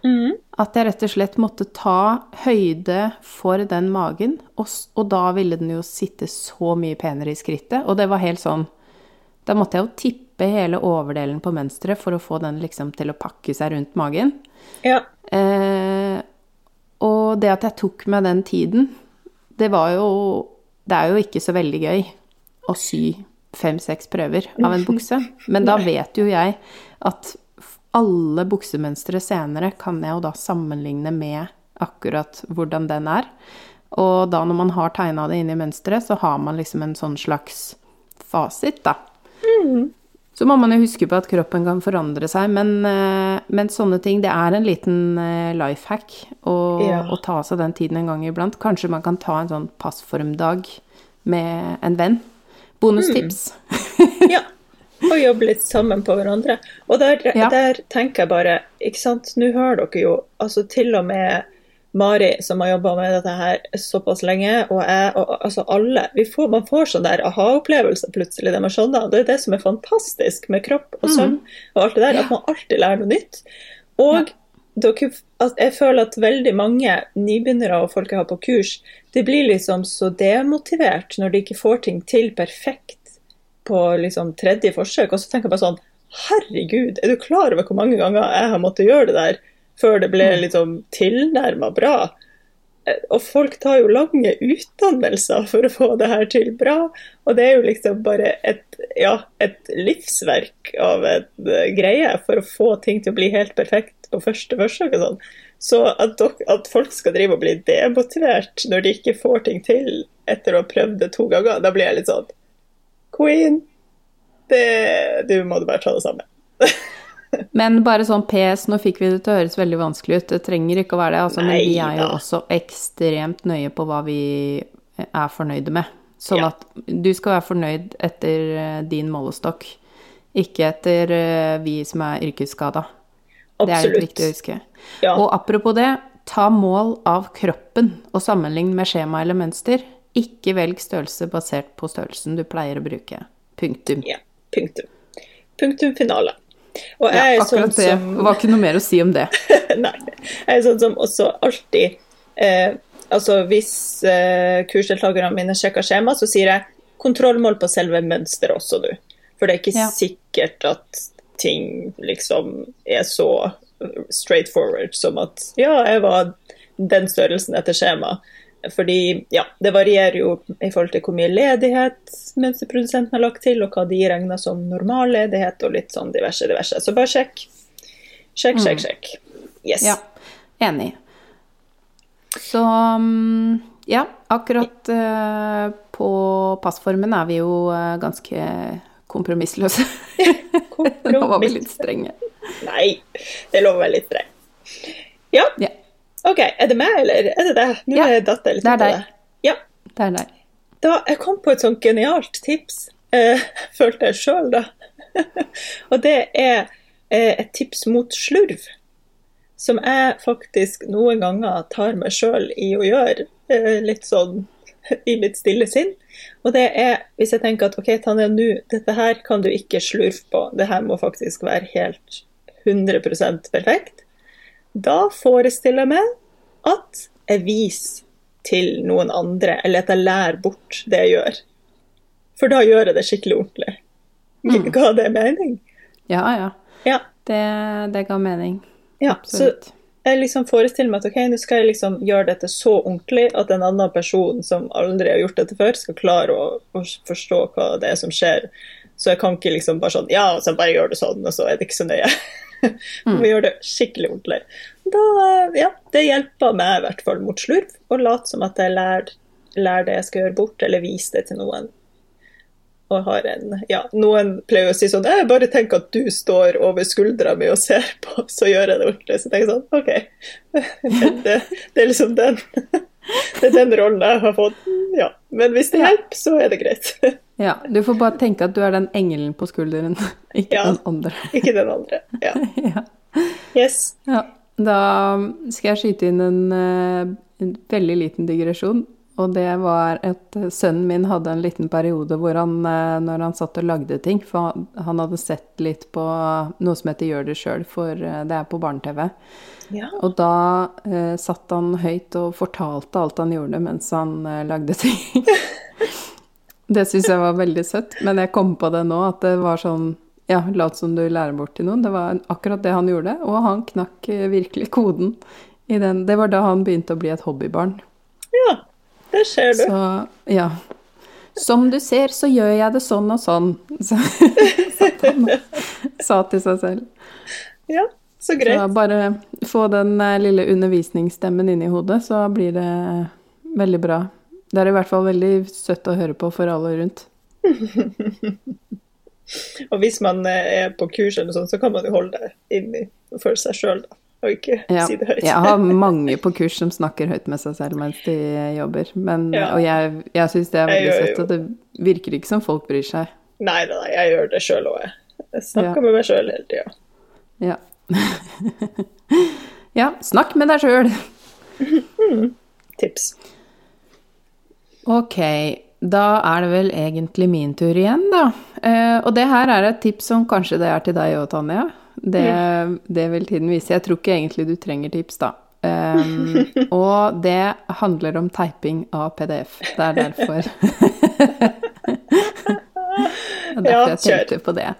S1: Mm.
S2: at jeg rett og slett måtte ta høyde for den magen, og, og da ville den jo sitte så mye penere i skrittet, og det var helt sånn Da måtte jeg jo tippe hele overdelen på mønsteret for å få den liksom til å pakke seg rundt magen.
S1: ja.
S2: Eh, og det at jeg tok meg den tiden, det var jo Det er jo ikke så veldig gøy å sy fem-seks prøver av en bukse, men da <laughs> vet jo jeg at alle buksemønstre senere kan jeg jo da sammenligne med akkurat hvordan den er. Og da når man har tegna det inn i mønsteret, så har man liksom en sånn slags fasit, da. Så må man jo huske på at kroppen kan forandre seg, men, eh, men sånne ting Det er en liten eh, life hack å,
S1: Ja.
S2: å ta seg den tiden en gang iblant. Kanskje man kan ta en sånn passformdag med en venn. Bonustips.
S1: ja. Og jobbe litt sammen på hverandre. Og der,
S2: Ja.
S1: der tenker jeg bare, ikke sant, nå hører dere jo, altså til og med Mari som har jobba med dette her såpass lenge, og jeg og altså alle vi får, Man får sånn der aha-opplevelse plutselig. Det, skjønner. det er det som er fantastisk med kropp og søvn og alt det der, at man alltid lærer noe nytt. Og dere, at jeg føler at veldig mange nybegynnere og folk jeg har på kurs, de blir liksom så demotivert når de ikke får ting til perfekt på liksom tredje forsøk. Og så tenker jeg bare sånn Herregud, er du klar over hvor mange ganger jeg har måttet gjøre det der før det ble liksom tilnærma bra? Eh, Og folk tar jo lange utdannelser for å få det her til bra. Og det er jo liksom bare et, ja, et livsverk av en eh, greie for å få ting til å bli helt perfekt på første forsøk. og sånn. Så at, dok- at folk skal drive og bli demotivert når de ikke får ting til etter å ha prøvd det to ganger, da blir jeg litt sånn Queen, det, du må bare ta det sammen. <laughs>
S2: Men bare sånn PS, nå fikk vi det til å høres veldig vanskelig ut. Det trenger ikke å være det, altså, men vi er jo
S1: da.
S2: også ekstremt nøye på hva vi er fornøyde med. Sånn
S1: Ja.
S2: at du skal være fornøyd etter eh, din målestokk, ikke etter eh, vi som er yrkesskada. Det er litt viktig å huske.
S1: Ja.
S2: Og apropos det, ta mål av kroppen og sammenlign med skjema eller mønster. Ikke velg størrelse basert på størrelsen du pleier å bruke. Punktum.
S1: Ja, punktum. Punktum finale. Og
S2: Ja,
S1: jeg er sånn
S2: akkurat det.
S1: som
S2: var ikke noe mer å si om det. <laughs>
S1: Nei. Jeg er sånn som også alltid eh, Altså hvis eh, kursdeltakerne mine sjekker skjema, så sier jeg kontrollmål på selve mønsteret også, du. For det er ikke
S2: Ja.
S1: sikkert at ting liksom er så straightforward som at ja, jeg var den størrelsen etter skjema. Fordi ja, det varierer jo i forhold til hvor mye ledighet mønsterprodusenten har lagt til, og hva de regner som normal ledighet, og litt sånn diverse, diverse. Så bare sjekk. Sjekk, sjekk, sjekk. Yes.
S2: Ja, enig. Så mm, ja, akkurat eh, på passformen er vi jo eh, ganske kompromissløse. <laughs> Nå var vi litt strenge.
S1: Nei, det er lov å være litt streng. Ja,
S2: Ja,
S1: OK. Er det meg, eller er det deg? Nå
S2: Ja,
S1: er datter datt litt
S2: det er deg.
S1: Ja.
S2: det er deg.
S1: Da, jeg kom på et sånt genialt tips, eh, <laughs> følte jeg sjøl, da. <laughs> og det er eh, et tips mot slurv. Som jeg faktisk noen ganger tar meg sjøl i å gjøre, eh, litt sånn <laughs> i mitt stille sinn. Og det er hvis jeg tenker at OK, Tanja, nå, dette her kan du ikke slurve på. Det her må faktisk være helt 100% perfekt. Da forestiller jeg meg at jeg viser til noen andre, eller at jeg lærer bort det jeg gjør. For da gjør jeg det skikkelig ordentlig. Ga det mening?
S2: Ja, ja.
S1: Ja.
S2: Det, det ga mening.
S1: ja. Så jeg liksom forestiller meg at ok, nå skal jeg liksom gjøre dette så ordentlig at en annen person som aldri har gjort dette før, skal klare å, å forstå hva det er som skjer. Så jeg kan ikke liksom bare sånn Ja, så bare gjør det sånn, og så er det ikke så nøye. <laughs> Mm. Vi gjør det skikkelig ordentlig. Da, ja, det hjelper meg i hvert fall mot slurv, å late som at jeg lærer, lærer det jeg skal gjøre bort, eller vise det til noen og har en Ja, noen pleier å si sånn Jeg bare tenker at du står over skuldra mi og ser på, så gjør jeg det ordentlig. Så tenker jeg sånn OK. Det, <laughs> det, det er liksom den <laughs> Det er den rollen jeg har fått. Ja. Men hvis det hjelper, så er det greit. <laughs>
S2: Ja, du får bare tenke at du er den engelen på skulderen, <laughs> ikke ja, den andre. <laughs>
S1: Ikke den andre. Ja. ja. Yes.
S2: Ja. Da skal jeg skyte inn en, eh, en veldig liten digresjon. Og det var at sønnen min hadde en liten periode hvor han, eh, når han satt og lagde ting For han hadde sett litt på noe som heter Gjør det sjøl, for eh, det er på barne-TV. Ja. Og da eh, satt han høyt og fortalte alt han gjorde mens han eh, lagde ting. <laughs> det syns jeg var veldig søtt. Men jeg kom på det nå, at det var sånn Ja, lat som du lærer bort til noen. Det var akkurat det han gjorde. Og han knakk eh, virkelig koden i den. Det var da han begynte å bli et hobbybarn.
S1: Ja. Det ser du.
S2: Så, ja. Som du ser, så gjør jeg det sånn og sånn, <laughs> så, sa til seg selv.
S1: Ja, så greit. Så
S2: bare få den eh, lille undervisningsstemmen inn i hodet, så blir det veldig bra. Det er i hvert fall veldig søtt å høre på for alle rundt. <laughs>
S1: og hvis man eh, er på kurs eller noe sånt, så kan man jo holde det inni for seg sjøl, da og ikke ja. si det høyt.
S2: jeg har mange på kurs som snakker høyt med seg selv mens de jobber. Men, ja. Og jeg, jeg syns det er veldig søtt, og det virker ikke som folk bryr seg.
S1: Nei, nei, jeg gjør det sjøl òg, jeg. Jeg snakker ja. med meg sjøl hele tida.
S2: Ja. <laughs> ja, snakk med deg sjøl. <laughs>
S1: Tips.
S2: Ok, da er det vel egentlig min tur igjen, da. Uh, og det her er et tips som kanskje det er til deg òg, Tanja. Det, det, vil tiden vise. Jeg tror ikke egentlig du trenger tips, da. Um, <laughs> og det handler om teiping av PDF. Det er derfor Det er derfor jeg tenkte på det.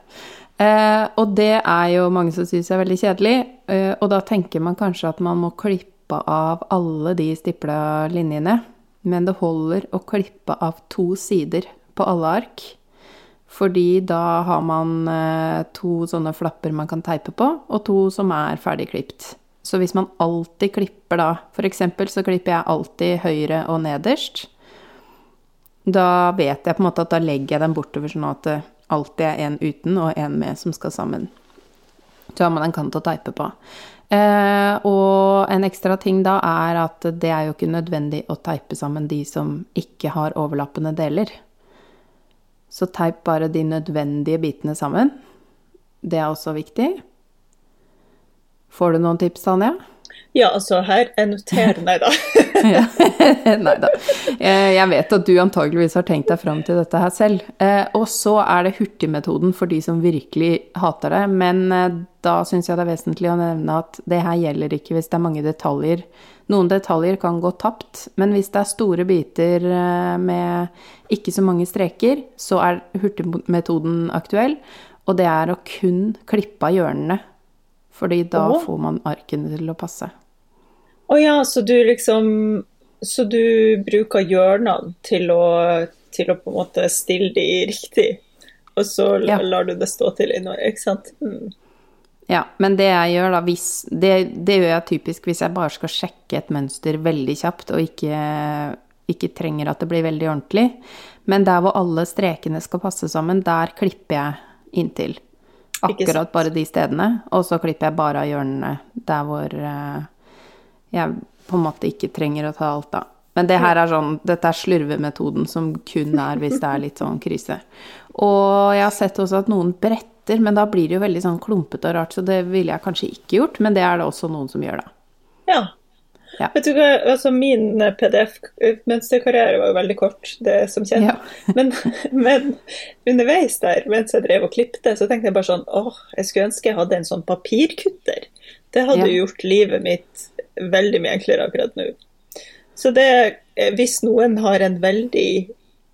S2: Uh, og det er jo mange som syns er veldig kjedelig. Uh, og da tenker man kanskje at man må klippe av alle de stipla linjene. Men det holder å klippe av to sider på alle ark. Fordi da har man eh, to sånne flapper man kan teipe på, og to som er ferdigklipt. Så hvis man alltid klipper da eksempel så klipper jeg alltid høyre og nederst. Da vet jeg på en måte at da legger jeg den bortover sånn at det alltid er en uten og en med som skal sammen. Så har man en kant å teipe på. Eh, og en ekstra ting da er at det er jo ikke nødvendig å teipe sammen de som ikke har overlappende deler. Så teip bare de nødvendige bitene sammen. Det er også viktig. Får du noen tips, Tanja?
S1: Ja, altså her Jeg noterer Nei da. <laughs> <laughs>
S2: Nei da. Eh, jeg vet at du antageligvis har tenkt deg fram til dette her selv. Eh, og så er det hurtigmetoden for de som virkelig hater det. Men eh, da syns jeg det er vesentlig å nevne at det her gjelder ikke hvis det er mange detaljer noen detaljer kan gå tapt, men hvis det er store biter med ikke så mange streker, så er hurtigmetoden aktuell. Og det er å kun klippe av hjørnene. Fordi da får man arkene til å passe.
S1: Å ja, så du liksom Så du bruker hjørnene til å, til å på en måte stille de riktig, og så ja. lar du det stå til i noe, ikke sant? Mm.
S2: Ja, men det jeg gjør da, hvis det, det, gjør jeg typisk hvis jeg bare skal sjekke et mønster veldig kjapt og ikke, ikke, trenger at det blir veldig ordentlig. Men der hvor alle strekene skal passe sammen, der klipper jeg inntil. Akkurat bare de stedene. Og så klipper jeg bare av hjørnene der hvor uh, jeg på en måte ikke trenger å ta alt, da. Men det her er sånn, dette er slurvemetoden som kun er hvis det er litt sånn krise. Og jeg har sett også at noen bretter men da blir det jo veldig sånn klumpete og rart, så det ville jeg kanskje ikke gjort, men det er det også noen som gjør, da.
S1: Ja. ja. Vet du hva, altså min PDF-mønsterkarriere var jo veldig kort, det som kjent. Ja. <laughs> men, men, underveis der, mens jeg drev og klipte, så tenkte jeg bare sånn åh, jeg skulle ønske jeg hadde en sånn papirkutter. Det hadde ja. gjort livet mitt veldig mye enklere akkurat nå. Så det, hvis noen har en veldig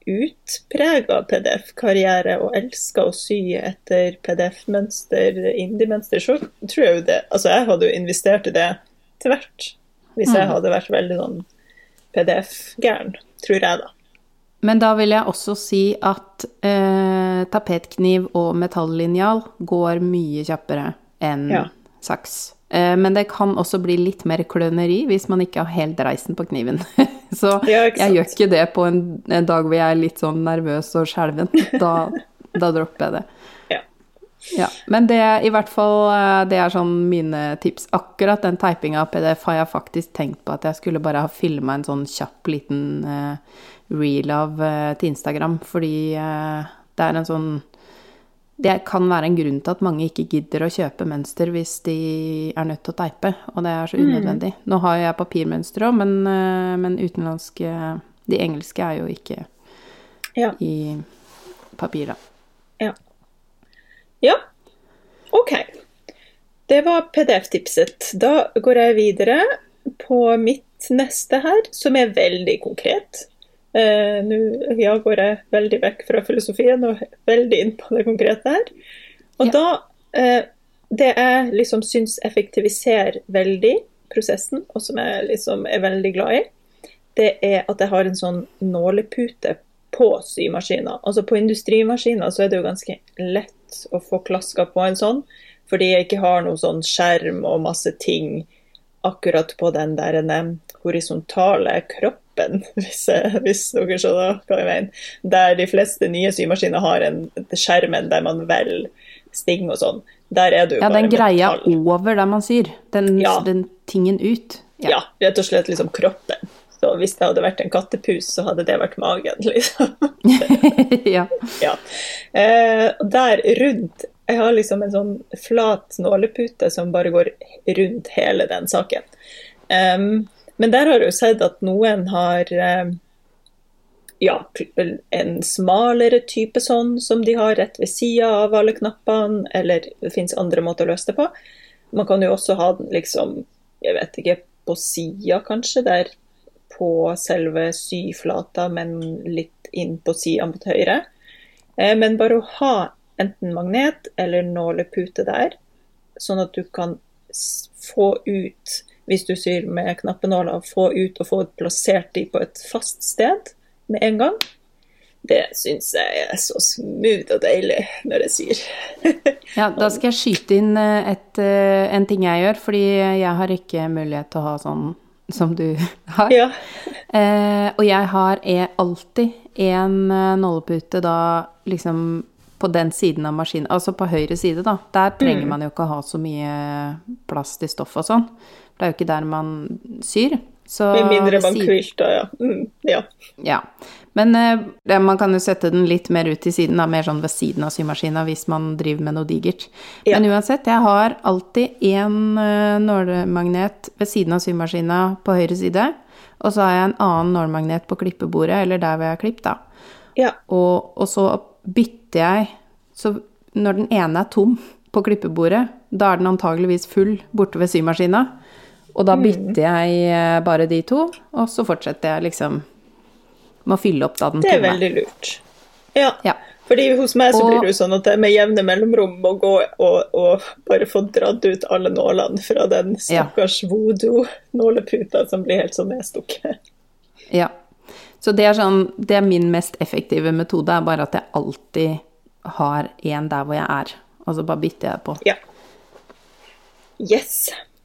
S1: utprega PDF-karriere og elsker å sy etter PDF-mønster, indie-mønster, så tror jeg jo det Altså, jeg hadde jo investert i det til hvert. Hvis jeg hadde vært veldig sånn PDF-gæren, tror jeg, da.
S2: Men da vil jeg også si at eh, tapetkniv og metallinjal går mye kjappere enn
S1: Ja.
S2: saks. Eh, men det kan også bli litt mer kløneri hvis man ikke har helt reisen på kniven. <laughs> Så jeg gjør ikke det på en, dag hvor jeg er litt sånn nervøs og skjelven. <laughs> Da, da dropper jeg det.
S1: Ja.
S2: Ja, men det i hvert fall eh, det er sånn mine tips. Akkurat den teipinga av PDF har jeg faktisk tenkt på at jeg skulle bare ha filma en sånn kjapp liten eh, reel av til Instagram, fordi det er en sånn Det kan være en grunn til at mange ikke gidder å kjøpe mønster hvis de er nødt til å teipe, og det er så unødvendig. Nå har jeg papirmønster òg, men, eh, men utenlandske De engelske er jo ikke
S1: Ja.
S2: i papir, da.
S1: Ja. ja. OK. Det var PDF-tipset. Da går jeg videre på mitt neste her, som er veldig konkret. Eh, Nå ja, går jeg veldig vekk fra filosofien og veldig inn på det konkrete her. Og
S2: Ja.
S1: da eh, Det jeg liksom syns effektiviserer veldig prosessen, og som jeg liksom er veldig glad i, det er at jeg har en sånn nålepute på symaskiner. Altså På industrimaskiner så er det jo ganske lett å få klaska på en sånn, fordi jeg ikke har noe sånn skjerm og masse ting akkurat på den der horisontale kroppen, <laughs> hvis, hvis dere skjønner hva jeg mener. Der de fleste nye symaskiner har en skjermen der man velger sting og sånn. Der er du
S2: Ja,
S1: bare
S2: den greia
S1: metall.
S2: over der man syr. Den,
S1: Ja.
S2: den tingen ut.
S1: Ja, rett og slett liksom kroppen. Så hvis det hadde vært en kattepus, så hadde det vært magen, <laughs> liksom. <laughs>
S2: ja.
S1: Ja. Eh, der rundt Jeg har liksom en sånn flat nålepute som bare går rundt hele den saken. Em, men der har jeg jo sett at noen har ja, en smalere type sånn som de har rett ved sida av alle knappene, eller det fins andre måter å løse det på. Man kan jo også ha den liksom, jeg vet ikke, på sida kanskje, der på selve syflata, men litt inn på sida mot høyre. Eh, Men bare å ha enten magnet eller nålepute der, sånn at du kan få ut, hvis du syr med knappenåler, få ut og få plassert de på et fast sted med en gang. Det syns jeg er så smooth og deilig når jeg syr. <laughs>
S2: ja, da skal jeg skyte inn eh, et, eh, en ting jeg gjør, fordi jeg har ikke mulighet til å ha sånn som du <laughs> har.
S1: ja. <laughs>
S2: Eh, og jeg har er alltid en eh, nålepute da liksom på den siden av maskinen, altså på høyre side, da. Der trenger man jo ikke å ha så mye plass til stoff og sånn. Det er jo ikke der man syr. Så
S1: Med mindre man
S2: siden-
S1: quilter, ja. Mm, ja.
S2: Ja. Men eh, man kan jo sette den litt mer ut til siden, da, mer sånn ved siden av symaskina hvis man driver med noe digert.
S1: Ja.
S2: Men uansett, jeg har alltid én uh, nålemagnet ved siden av symaskina på høyre side, og så har jeg en annen nålemagnet på klippebordet, eller der hvor jeg har klippet, da.
S1: ja.
S2: Og, og så bytter jeg Så når den ene er tom på klippebordet, da er den antageligvis full borte ved symaskina. Og
S1: Mm.
S2: da bytter jeg eh, bare de to, og så fortsetter jeg liksom med å fylle opp da den
S1: Det er
S2: tomme.
S1: veldig lurt. Ja.
S2: Ja.
S1: Fordi hos meg så blir det jo sånn at jeg med jevne mellomrom må gå og, og bare få dratt ut alle nålene fra den
S2: Ja.
S1: voodoo-nåleputa som blir helt sånn nedstukket.
S2: Ja. Så det er sånn Det er min mest effektive metode, er bare at jeg alltid har en der hvor jeg er. Og så bare bytter jeg på.
S1: Ja. Yes.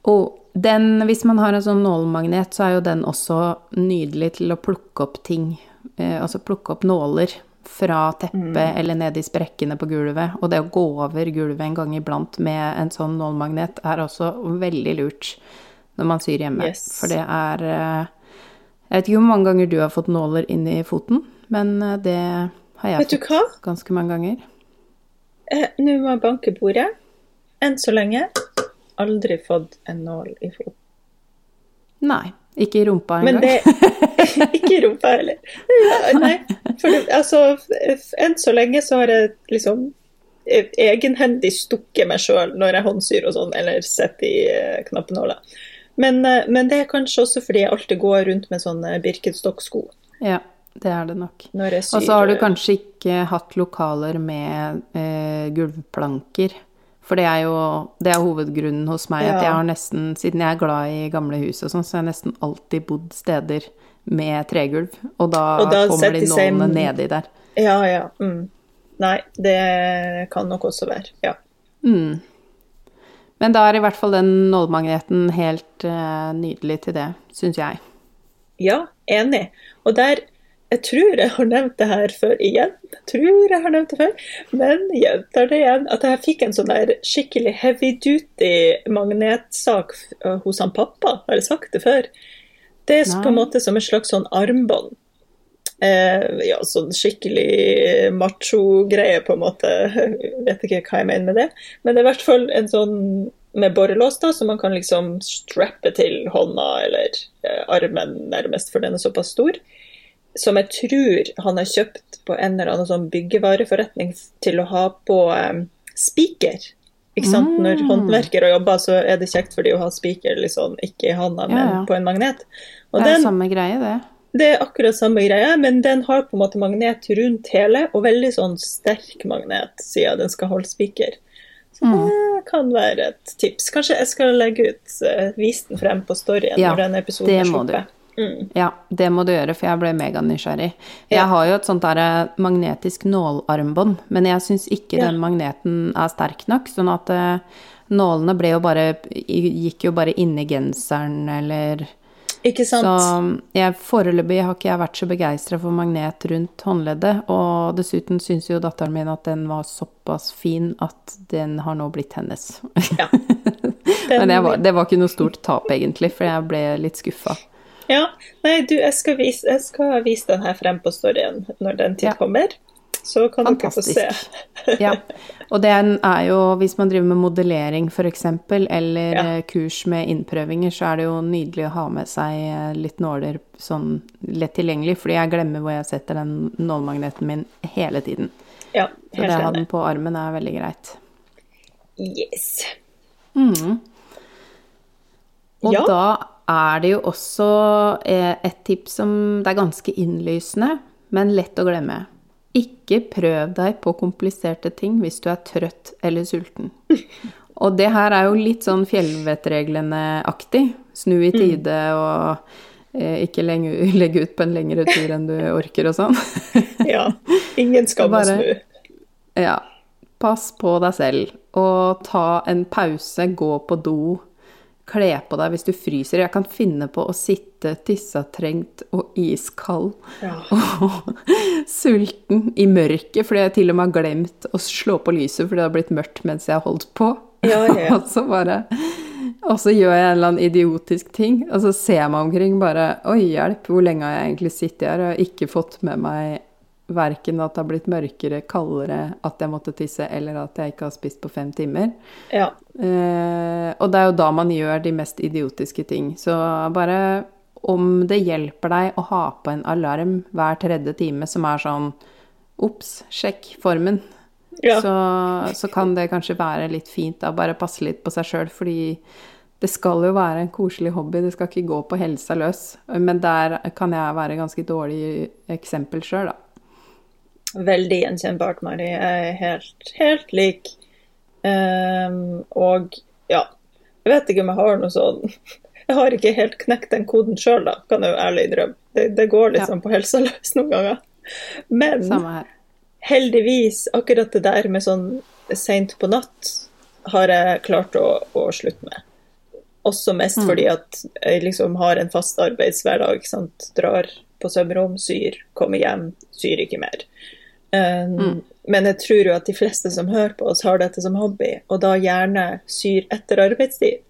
S2: Og den, hvis man har en sånn nålmagnet, så er jo den også nydelig til å plukke opp ting. Eh, altså plukke opp nåler fra teppet eller ned i sprekkene på gulvet. Og det å gå over gulvet en gang iblant med en sånn nålmagnet er også veldig lurt når man syr hjemme.
S1: Yes.
S2: For det er eh, Jeg vet ikke hvor mange ganger du har fått nåler inn i foten, men eh, det har jeg fått ganske mange ganger.
S1: Eh, Nå må jeg banke bordet. Enn så lenge aldri fått en nål i foten.
S2: Nei. Ikke i rumpa
S1: Men
S2: engang.
S1: det <laughs> Ikke i rumpa heller. Ja, nei, for det, altså Enn så lenge så har jeg liksom eh, egenhendig stukket meg sjøl når jeg håndsyr og sånn, eller sitter i eh, knappenåler. Men, eh, men det er kanskje også fordi jeg alltid går rundt med sånne Birkenstock-sko
S2: Ja, det er det nok. Og så har du
S1: eh,
S2: kanskje ikke hatt lokaler med eh, gulvplanker. For det er jo det er hovedgrunnen hos meg, at jeg har nesten, siden jeg er glad i gamle hus og sånn, så har jeg nesten alltid bodd steder med tregulv. Og da,
S1: Og da
S2: kommer de
S1: noen seg-
S2: nedi der.
S1: Ja, ja. Mm. Nei, det kan nok også være. Ja.
S2: Mm. Men da er i hvert fall den nålemagneten helt uh, nydelig til det, syns jeg.
S1: Ja, enig. Og der Jeg tror jeg har nevnt det her før igjen. Jeg tror jeg har nevnt det før, men gjentar det igjen. At jeg fikk en sånn der skikkelig heavy duty magnetsak hos han pappa. Har jeg sagt det før? Det er
S2: Nei.
S1: på en måte som et slags sånn armbånd. Eh, ja, sånn skikkelig macho-greie, på en måte. Jeg <laughs> vet ikke hva jeg mener med det. Men det er i hvert fall en sånn med borrelås, da, som man kan liksom strappe til hånda eller eh, armen nærmest, for den er såpass stor. Som jeg tror han har kjøpt på en eller annen sånn byggevareforretning til å ha på eh, spiker. Ikke sant? Når
S2: håndverker
S1: håndverkere jobber, så er det kjekt for de å ha spiker liksom, ikke i hånda, men
S2: Ja, ja.
S1: på en magnet. Og
S2: Det er
S1: den,
S2: samme greie, det.
S1: Det er akkurat samme greie, men den har på en måte magnet rundt hele, og veldig sånn sterk magnet, siden den skal holde spiker. Så
S2: Mm.
S1: det kan være et tips. Kanskje jeg skal legge ut, eh, vise den frem på storyen
S2: Ja,
S1: når den episoden er sluppet. Mm.
S2: Ja, det må du gjøre, for jeg ble meganysgjerrig. Jeg
S1: Ja.
S2: har jo et sånt der eh, magnetisk nålarmbånd, men jeg syns ikke
S1: Ja.
S2: den magneten er sterk nok, sånn at uh, nålene ble jo bare Gikk jo bare inni genseren, eller
S1: Ikke sant?
S2: Så jeg, foreløpig har ikke jeg vært så begeistra for magnet rundt håndleddet, og dessuten syns jo datteren min at den var såpass fin at den har nå blitt hennes.
S1: Ja. <laughs>
S2: Men det var, det var ikke noe stort tap, egentlig, for jeg ble litt skuffa.
S1: Ja, nei, du, jeg skal, vise, jeg skal vise den her frem på storyen når den tid
S2: Ja.
S1: kommer. Så kan dere få se.
S2: Ja. Og det er jo, hvis man driver med modellering f.eks., eller
S1: Ja.
S2: eh, kurs med innprøvinger, så er det jo nydelig å ha med seg eh, litt nåler sånn lett tilgjengelig, fordi jeg glemmer hvor jeg setter den nålmagneten min hele tiden.
S1: Ja,
S2: Så det å
S1: helt
S2: ha den på armen er veldig greit.
S1: Yes.
S2: Mm. Og
S1: Ja.
S2: da er det jo også eh, et tips som det er ganske innlysende, men lett å glemme. Ikke prøv deg på kompliserte ting hvis du er trøtt eller sulten. Og det her er jo litt sånn fjellvettreglene-aktig. Snu i tide og eh, ikke lenge, <laughs> legge ut på en lengre tur enn du orker og sånn. <laughs>
S1: Ja. Ingen skal
S2: Bare-
S1: snu.
S2: Ja. Pass på deg selv, og ta en pause, gå på do. Kle på deg hvis du fryser. Jeg kan finne på å sitte tissetrengt og iskald
S1: Ja.
S2: og <laughs> sulten i mørket fordi jeg til og med har glemt å slå på lyset fordi det har blitt mørkt mens jeg har holdt på.
S1: Ja, ja, <laughs>
S2: og så bare Og så gjør jeg en eller annen idiotisk ting, og så ser jeg meg omkring bare Oi, hjelp, hvor lenge har jeg egentlig sittet her og ikke fått med meg verken at det har blitt mørkere, kaldere, at jeg måtte tisse, eller at jeg ikke har spist på fem timer.
S1: ja.
S2: Eh, og det er jo da man gjør de mest idiotiske ting. Så bare om det hjelper deg å ha på en alarm hver tredje time som er sånn Ops, sjekk formen.
S1: Ja.
S2: Så, så kan det kanskje være litt fint da, bare passe litt på seg sjøl, fordi det skal jo være en koselig hobby, det skal ikke gå på helsa løs. Men der kan jeg være ganske dårlig eksempel sjøl, da.
S1: Veldig gjenkjennbart, Mari. Jeg er helt, helt lik. Um, og ja, jeg vet ikke om jeg har noe sånn <laughs> Jeg har ikke helt knekt den koden sjøl, da, kan jeg jo ærlig innrømme. Det, det går liksom
S2: Ja.
S1: på helsa <laughs> løs noen ganger. Men heldigvis, akkurat det der med sånn seint på natt har jeg klart å, å slutte med. Også mest
S2: Mm.
S1: fordi at jeg liksom har en fast arbeidshverdag. ikke sant? Drar på sømrom, syr, kommer hjem, syr ikke mer. Um,
S2: Mm.
S1: Men jeg tror jo at de fleste som hører på oss, har dette som hobby, og da gjerne syr etter arbeidstid.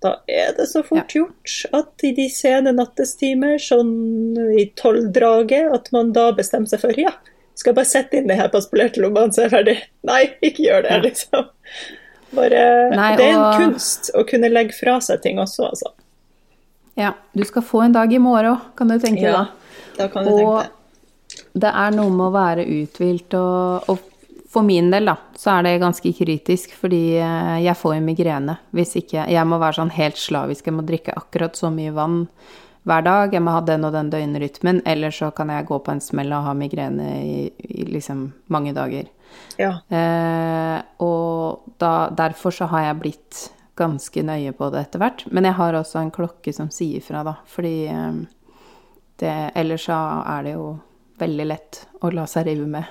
S1: Da er det så fort gjort at i de sene nattestimer, sånn i tolvdraget, at man da bestemmer seg for ja, skal bare sette inn det her på spolerte lommene, så er jeg ferdig. Nei, ikke gjør det,
S2: Ja.
S1: liksom. Bare,
S2: Nei,
S1: det er en
S2: og-
S1: kunst å kunne legge fra seg ting også, altså.
S2: Ja, du skal få en dag i morgen kan du tenke
S1: Ja,
S2: da.
S1: da kan du
S2: Og
S1: tenke det.
S2: Det er noe med å være uthvilt, og, og for min del, da, så er det ganske kritisk, fordi eh, jeg får migrene hvis ikke Jeg må være sånn helt slavisk, jeg må drikke akkurat så mye vann. hver dag. Jeg må ha den og den døgnrytmen, eller så kan jeg gå på en smell og ha migrene i, i liksom mange dager.
S1: Ja.
S2: Eh, og da, derfor så har jeg blitt ganske nøye på det etter hvert. Men jeg har også en klokke som sier fra, da. Fordi eh, det, ellers så er det jo veldig lett å la seg rive med.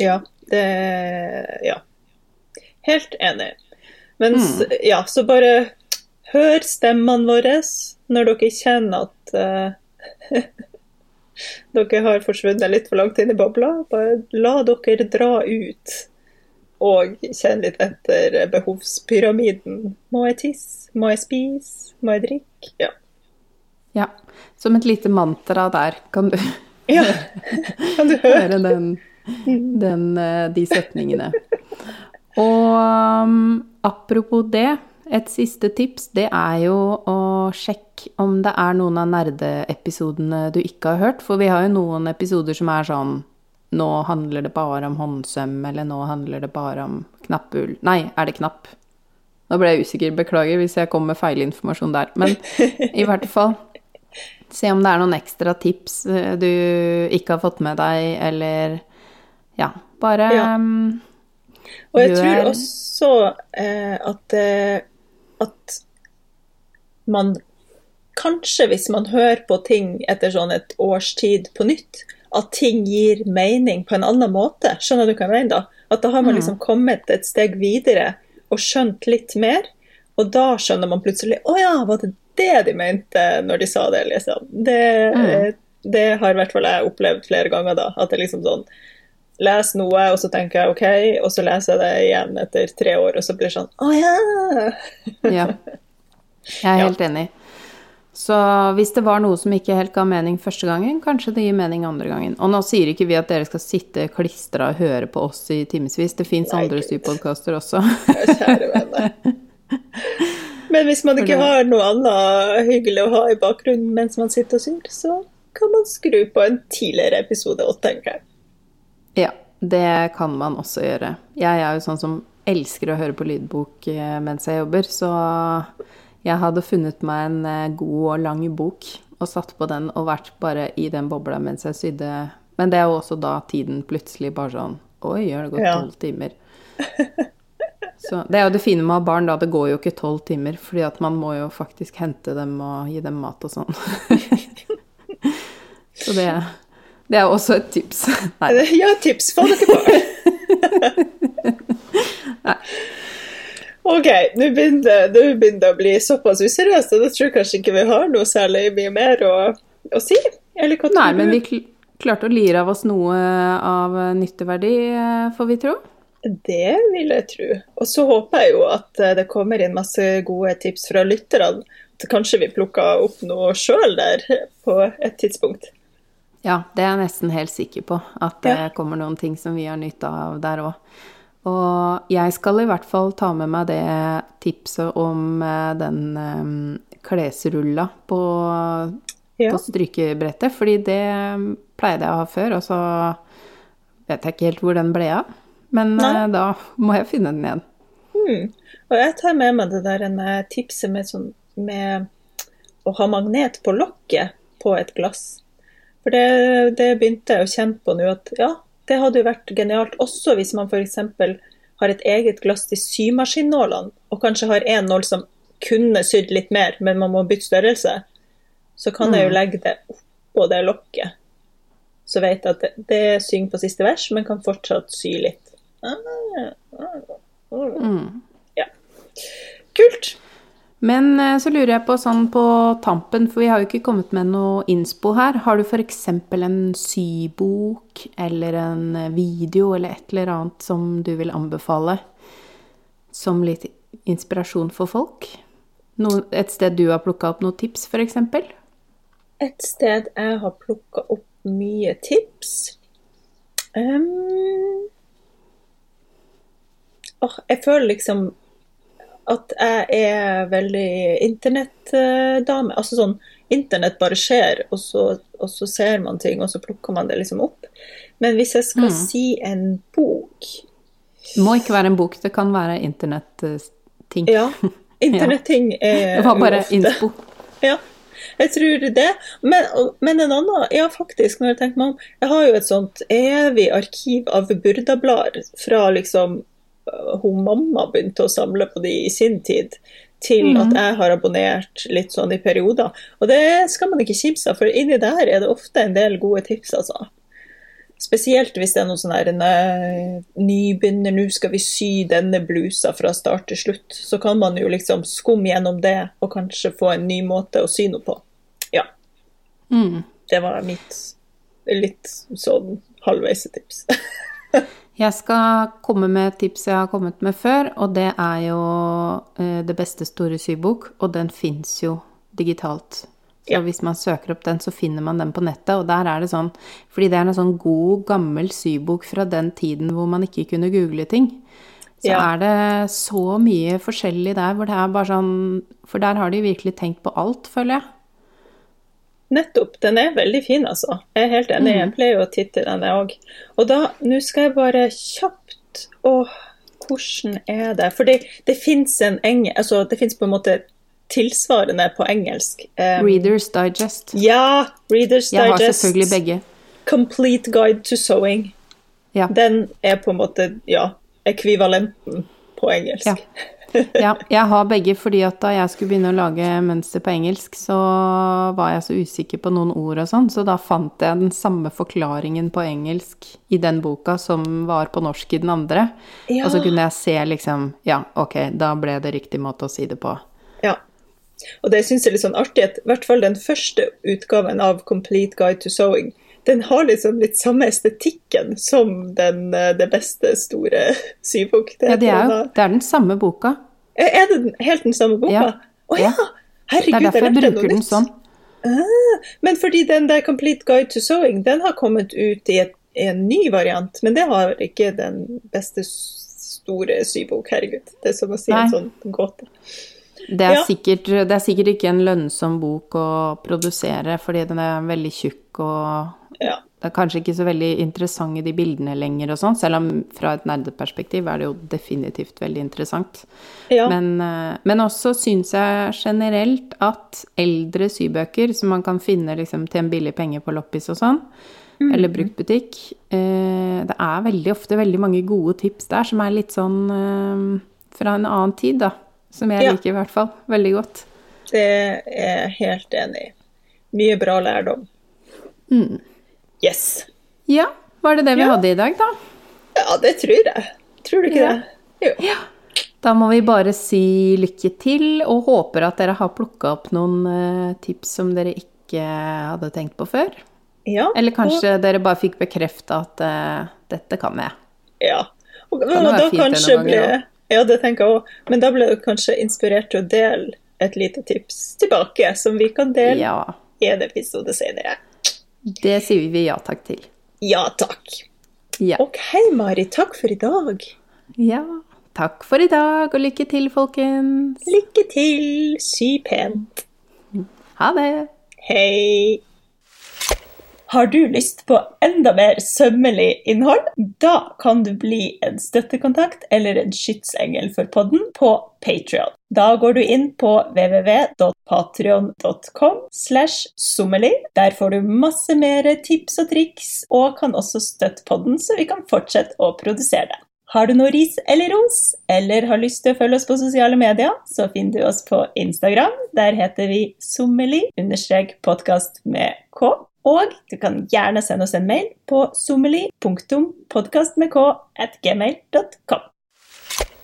S1: Ja. Det Ja. Helt enig. Men
S2: Mm.
S1: ja, så bare hør stemmene våre når dere kjenner at uh, <laughs> dere har forsvunnet litt for langt inn i bobla. Bare la dere dra ut. Og kjenne litt etter behovspyramiden. Må jeg tisse? Må jeg spise? Må jeg drikke? Ja.
S2: Ja. Som et lite mantra der kan du
S1: ja. <laughs> Kan du høre?
S2: høre den, den, eh, de setningene. Og um, apropos det, et siste tips, det er jo å sjekke om det er noen av nerdeepisodene du ikke har hørt. For vi har jo noen episoder som er sånn Nå handler det bare om håndsøm, eller nå handler det bare om knappull Nei, er det knapp? Nå ble jeg usikker, beklager hvis jeg kom med feilinformasjon der. Men i hvert fall se om det er noen ekstra tips eh, du ikke har fått med deg, eller Ja, bare
S1: Ja.
S2: um,
S1: Og jeg
S2: Gjør-
S1: tror også eh, at, eh, at man Kanskje hvis man hører på ting etter sånn et års tid på nytt, at ting gir mening på en annen måte. Skjønner du hva jeg mener da? At da har man liksom kommet et steg videre og skjønt litt mer, og da skjønner man plutselig Å ja, var det det de mente når de sa det, liksom? Det,
S2: Mm.
S1: det har i hvert fall jeg opplevd flere ganger da. At det liksom sånn Les noe, og så tenker jeg OK, og så leser jeg det igjen etter tre år, og så blir det sånn Å ja!
S2: Ja. Jeg er
S1: Ja.
S2: helt enig. Så hvis det var noe som ikke helt ga mening første gangen, kanskje det gir mening andre gangen. Og nå sier ikke vi at dere skal sitte klistra og høre på oss i timevis. Det fins andre
S1: Gud.
S2: sypodkaster også.
S1: Kjære venner. <laughs> Men hvis man ikke har noe annet hyggelig å ha i bakgrunnen mens man sitter og syr, så kan man skru på en tidligere episode og tenker jeg.
S2: Ja, det kan man også gjøre. Jeg er jo sånn som elsker å høre på lydbok eh, mens jeg jobber, så jeg hadde funnet meg en eh, god og lang bok og satt på den og vært bare i den bobla mens jeg sydde. Men det er jo også da tiden plutselig bare sånn Oi, har det gått
S1: Ja.
S2: tolv timer? <laughs> Så det er jo det fine med å ha barn, da. Det går jo ikke tolv timer, fordi at man må jo faktisk hente dem og gi dem mat og sånn. <laughs> Så det, det er også et tips. <laughs> Nei.
S1: Ja, tips, få dere på! <laughs> OK, nå begynner, det- å bli såpass useriøst, og da tror jeg kanskje ikke vi har noe særlig mye mer å, å si. Eller hva tror
S2: Nei, men vi klarte å lire av oss noe av nytteverdi, eh, får vi tro.
S1: Det vil jeg tro. Og så håper jeg jo at eh, det kommer inn masse gode tips fra lytterne. At kanskje vi plukker opp noe sjøl der på et tidspunkt.
S2: Ja, det er jeg nesten helt sikker på. At det
S1: Ja.
S2: kommer noen ting som vi har nytte av der òg. Og jeg skal i hvert fall ta med meg det tipset om eh, den eh, klesrulla på,
S1: Ja.
S2: på strykebrettet, fordi det pleide jeg å ha før, og så vet jeg ikke helt hvor den ble av. Men
S1: Nei.
S2: eh, da må jeg finne den igjen.
S1: Mm. Og jeg tar med meg det der en tipset med, sånn, med å ha magnet på lokket på et glass. For det, det begynte jeg å kjenne på nå, at ja, det hadde jo vært genialt også hvis man f.eks. har et eget glass til symaskinnålene, og kanskje har én nål som kunne sydd litt mer, men man må bytte størrelse. Så kan jeg jo legge det oppå det lokket. Så vet jeg at det, det synger på siste vers, men kan fortsatt sy litt.
S2: Mm.
S1: Kult.
S2: Men eh, så lurer jeg på sånn på tampen, for vi har jo ikke kommet med noe innspo her. Har du f.eks. en sybok eller en eh, video eller et eller annet som du vil anbefale som litt inspirasjon for folk? Noe, et sted du har plukka opp noen tips, f.eks.?
S1: Et sted jeg har plukka opp mye tips Ehm. Åh, Jeg føler liksom at jeg er veldig internettdame. Altså sånn Internett bare skjer, og så, og så ser man ting, og så plukker man det liksom opp. Men hvis jeg skal
S2: Mm.
S1: si en bok
S2: Det må ikke være en bok, det kan være internetting.
S1: Ja, <laughs> internetting er
S2: Det var bare
S1: ofte-
S2: innspo.
S1: Ja. Jeg tror det. Men, men, en annen Ja, faktisk, når jeg tenker meg om Jeg har jo et sånt evig arkiv av Burda-blader fra liksom hun mamma begynte å samle på de i sin tid, til mm. at jeg har abonnert litt sånn i perioder. Og det skal man ikke kimse av, for inni der er det ofte en del gode tips, altså. Spesielt hvis det er noe sånn her nybegynner, nå skal vi sy denne blusa fra start til slutt. Så kan man jo liksom skumme gjennom det og kanskje få en ny måte å sy noe på. Ja. Mm. Det var mitt litt sånn halvveise tips. <laughs>
S2: jeg skal komme med et tips jeg har kommet med før, og det er jo eh, Det beste store sybok, og den fins jo digitalt så ja. hvis man søker opp den, så finner man den på nettet. Og der er det sånn Fordi det er en sånn god, gammel sybok fra den tiden hvor man ikke kunne google ting. Så ja. er det så mye forskjellig der hvor det er bare sånn For der har de virkelig tenkt på alt, føler jeg.
S1: Nettopp. Den er veldig fin, altså. Jeg er helt enig. Jeg pleier å titte i den, jeg òg. Og da, nå skal jeg bare kjapt Åh, hvordan er det? For det, det fins en eng... Altså, det fins på en måte tilsvarende på engelsk.
S2: Um, Readers Digest.
S1: Ja, Readers Digest.
S2: Jeg har selvfølgelig begge.
S1: Complete Guide to Sewing. Ja. Den er på en måte ja, ekvivalenten på engelsk.
S2: Ja. Ja. jeg har begge, fordi at da jeg skulle begynne å lage mønster på engelsk, så var jeg så usikker på noen ord og sånn, så da fant jeg den samme forklaringen på engelsk i den boka som var på norsk i den andre. Ja. Og så kunne jeg se liksom Ja, ok, da ble det riktig måte å si det på.
S1: Ja. Og det syns jeg er litt sånn artig at i hvert fall den første utgaven av Complete Guide to Sewing, den har liksom litt samme estetikken som den eh, Det beste store syvbok.
S2: Det, ja, det er jo det er den samme boka.
S1: Er det helt den samme boka?
S2: Ja.
S1: Å ja. Herregud,
S2: det er derfor jeg bruker den sånn.
S1: Ah, men fordi den der Complete Guide to Sewing, den har kommet ut i, et, i en ny variant, men det har ikke den beste store sybok. Herregud, det er som å si Nei. en sånn gåte.
S2: Det er, ja. sikkert, det er, sikkert, ikke en lønnsom bok å produsere, fordi den er veldig tjukk og ja. Det er kanskje ikke så veldig interessant i de bildene lenger og sånn, selv om fra et nerdeperspektiv er det jo definitivt veldig interessant. Ja. Men, eh, men, også syns jeg generelt at eldre sybøker som man kan finne liksom, til en billig penge på loppis og sånn, mm. eller bruktbutikk eh, Det er veldig ofte veldig mange gode tips der som er litt sånn eh, fra en annen tid, da. Som jeg ja. liker i hvert fall veldig godt.
S1: Det er jeg helt enig i. Mye bra lærdom. Mm. Yes.
S2: Ja, var det det vi ja. hadde i dag, da?
S1: Ja, det tror jeg. Tror du ikke ja. det?
S2: Jo. Ja. Da må vi bare si lykke til, og håper at dere har plukka opp noen uh, tips som dere ikke hadde tenkt på før.
S1: Ja,
S2: Eller kanskje og... dere bare fikk bekrefta at uh, dette kan jeg.
S1: Ja. Og, og, og da kanskje ble, ja, det tenker jeg òg. Men da ble du kanskje inspirert til å dele et lite tips tilbake, som vi kan dele ja. i en episode senere.
S2: Det sier vi ja takk til.
S1: Ja takk.
S2: Ja.
S1: Ok, Mari. Takk for i dag.
S2: Ja. Takk for i dag, og lykke til, folkens.
S1: Lykke til. Sy pent.
S2: Ha det.
S1: Hei. Har du lyst på enda mer sømmelig innhold? Da kan du bli en støttekontakt eller en skytsengel for podden på Patrion. Da går du inn på www.patrion.com slash sommerlig. Der får du masse mer tips og triks, og kan også støtte podden, så vi kan fortsette å produsere den. Har du noe ris eller ros, eller har lyst til å følge oss på sosiale medier, så finner du oss på Instagram. Der heter vi sommerlig-podkast med k. Og du kan gjerne sende oss en mail på sommerli.podkastmedk.gmail.com.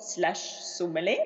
S1: slash sommerli.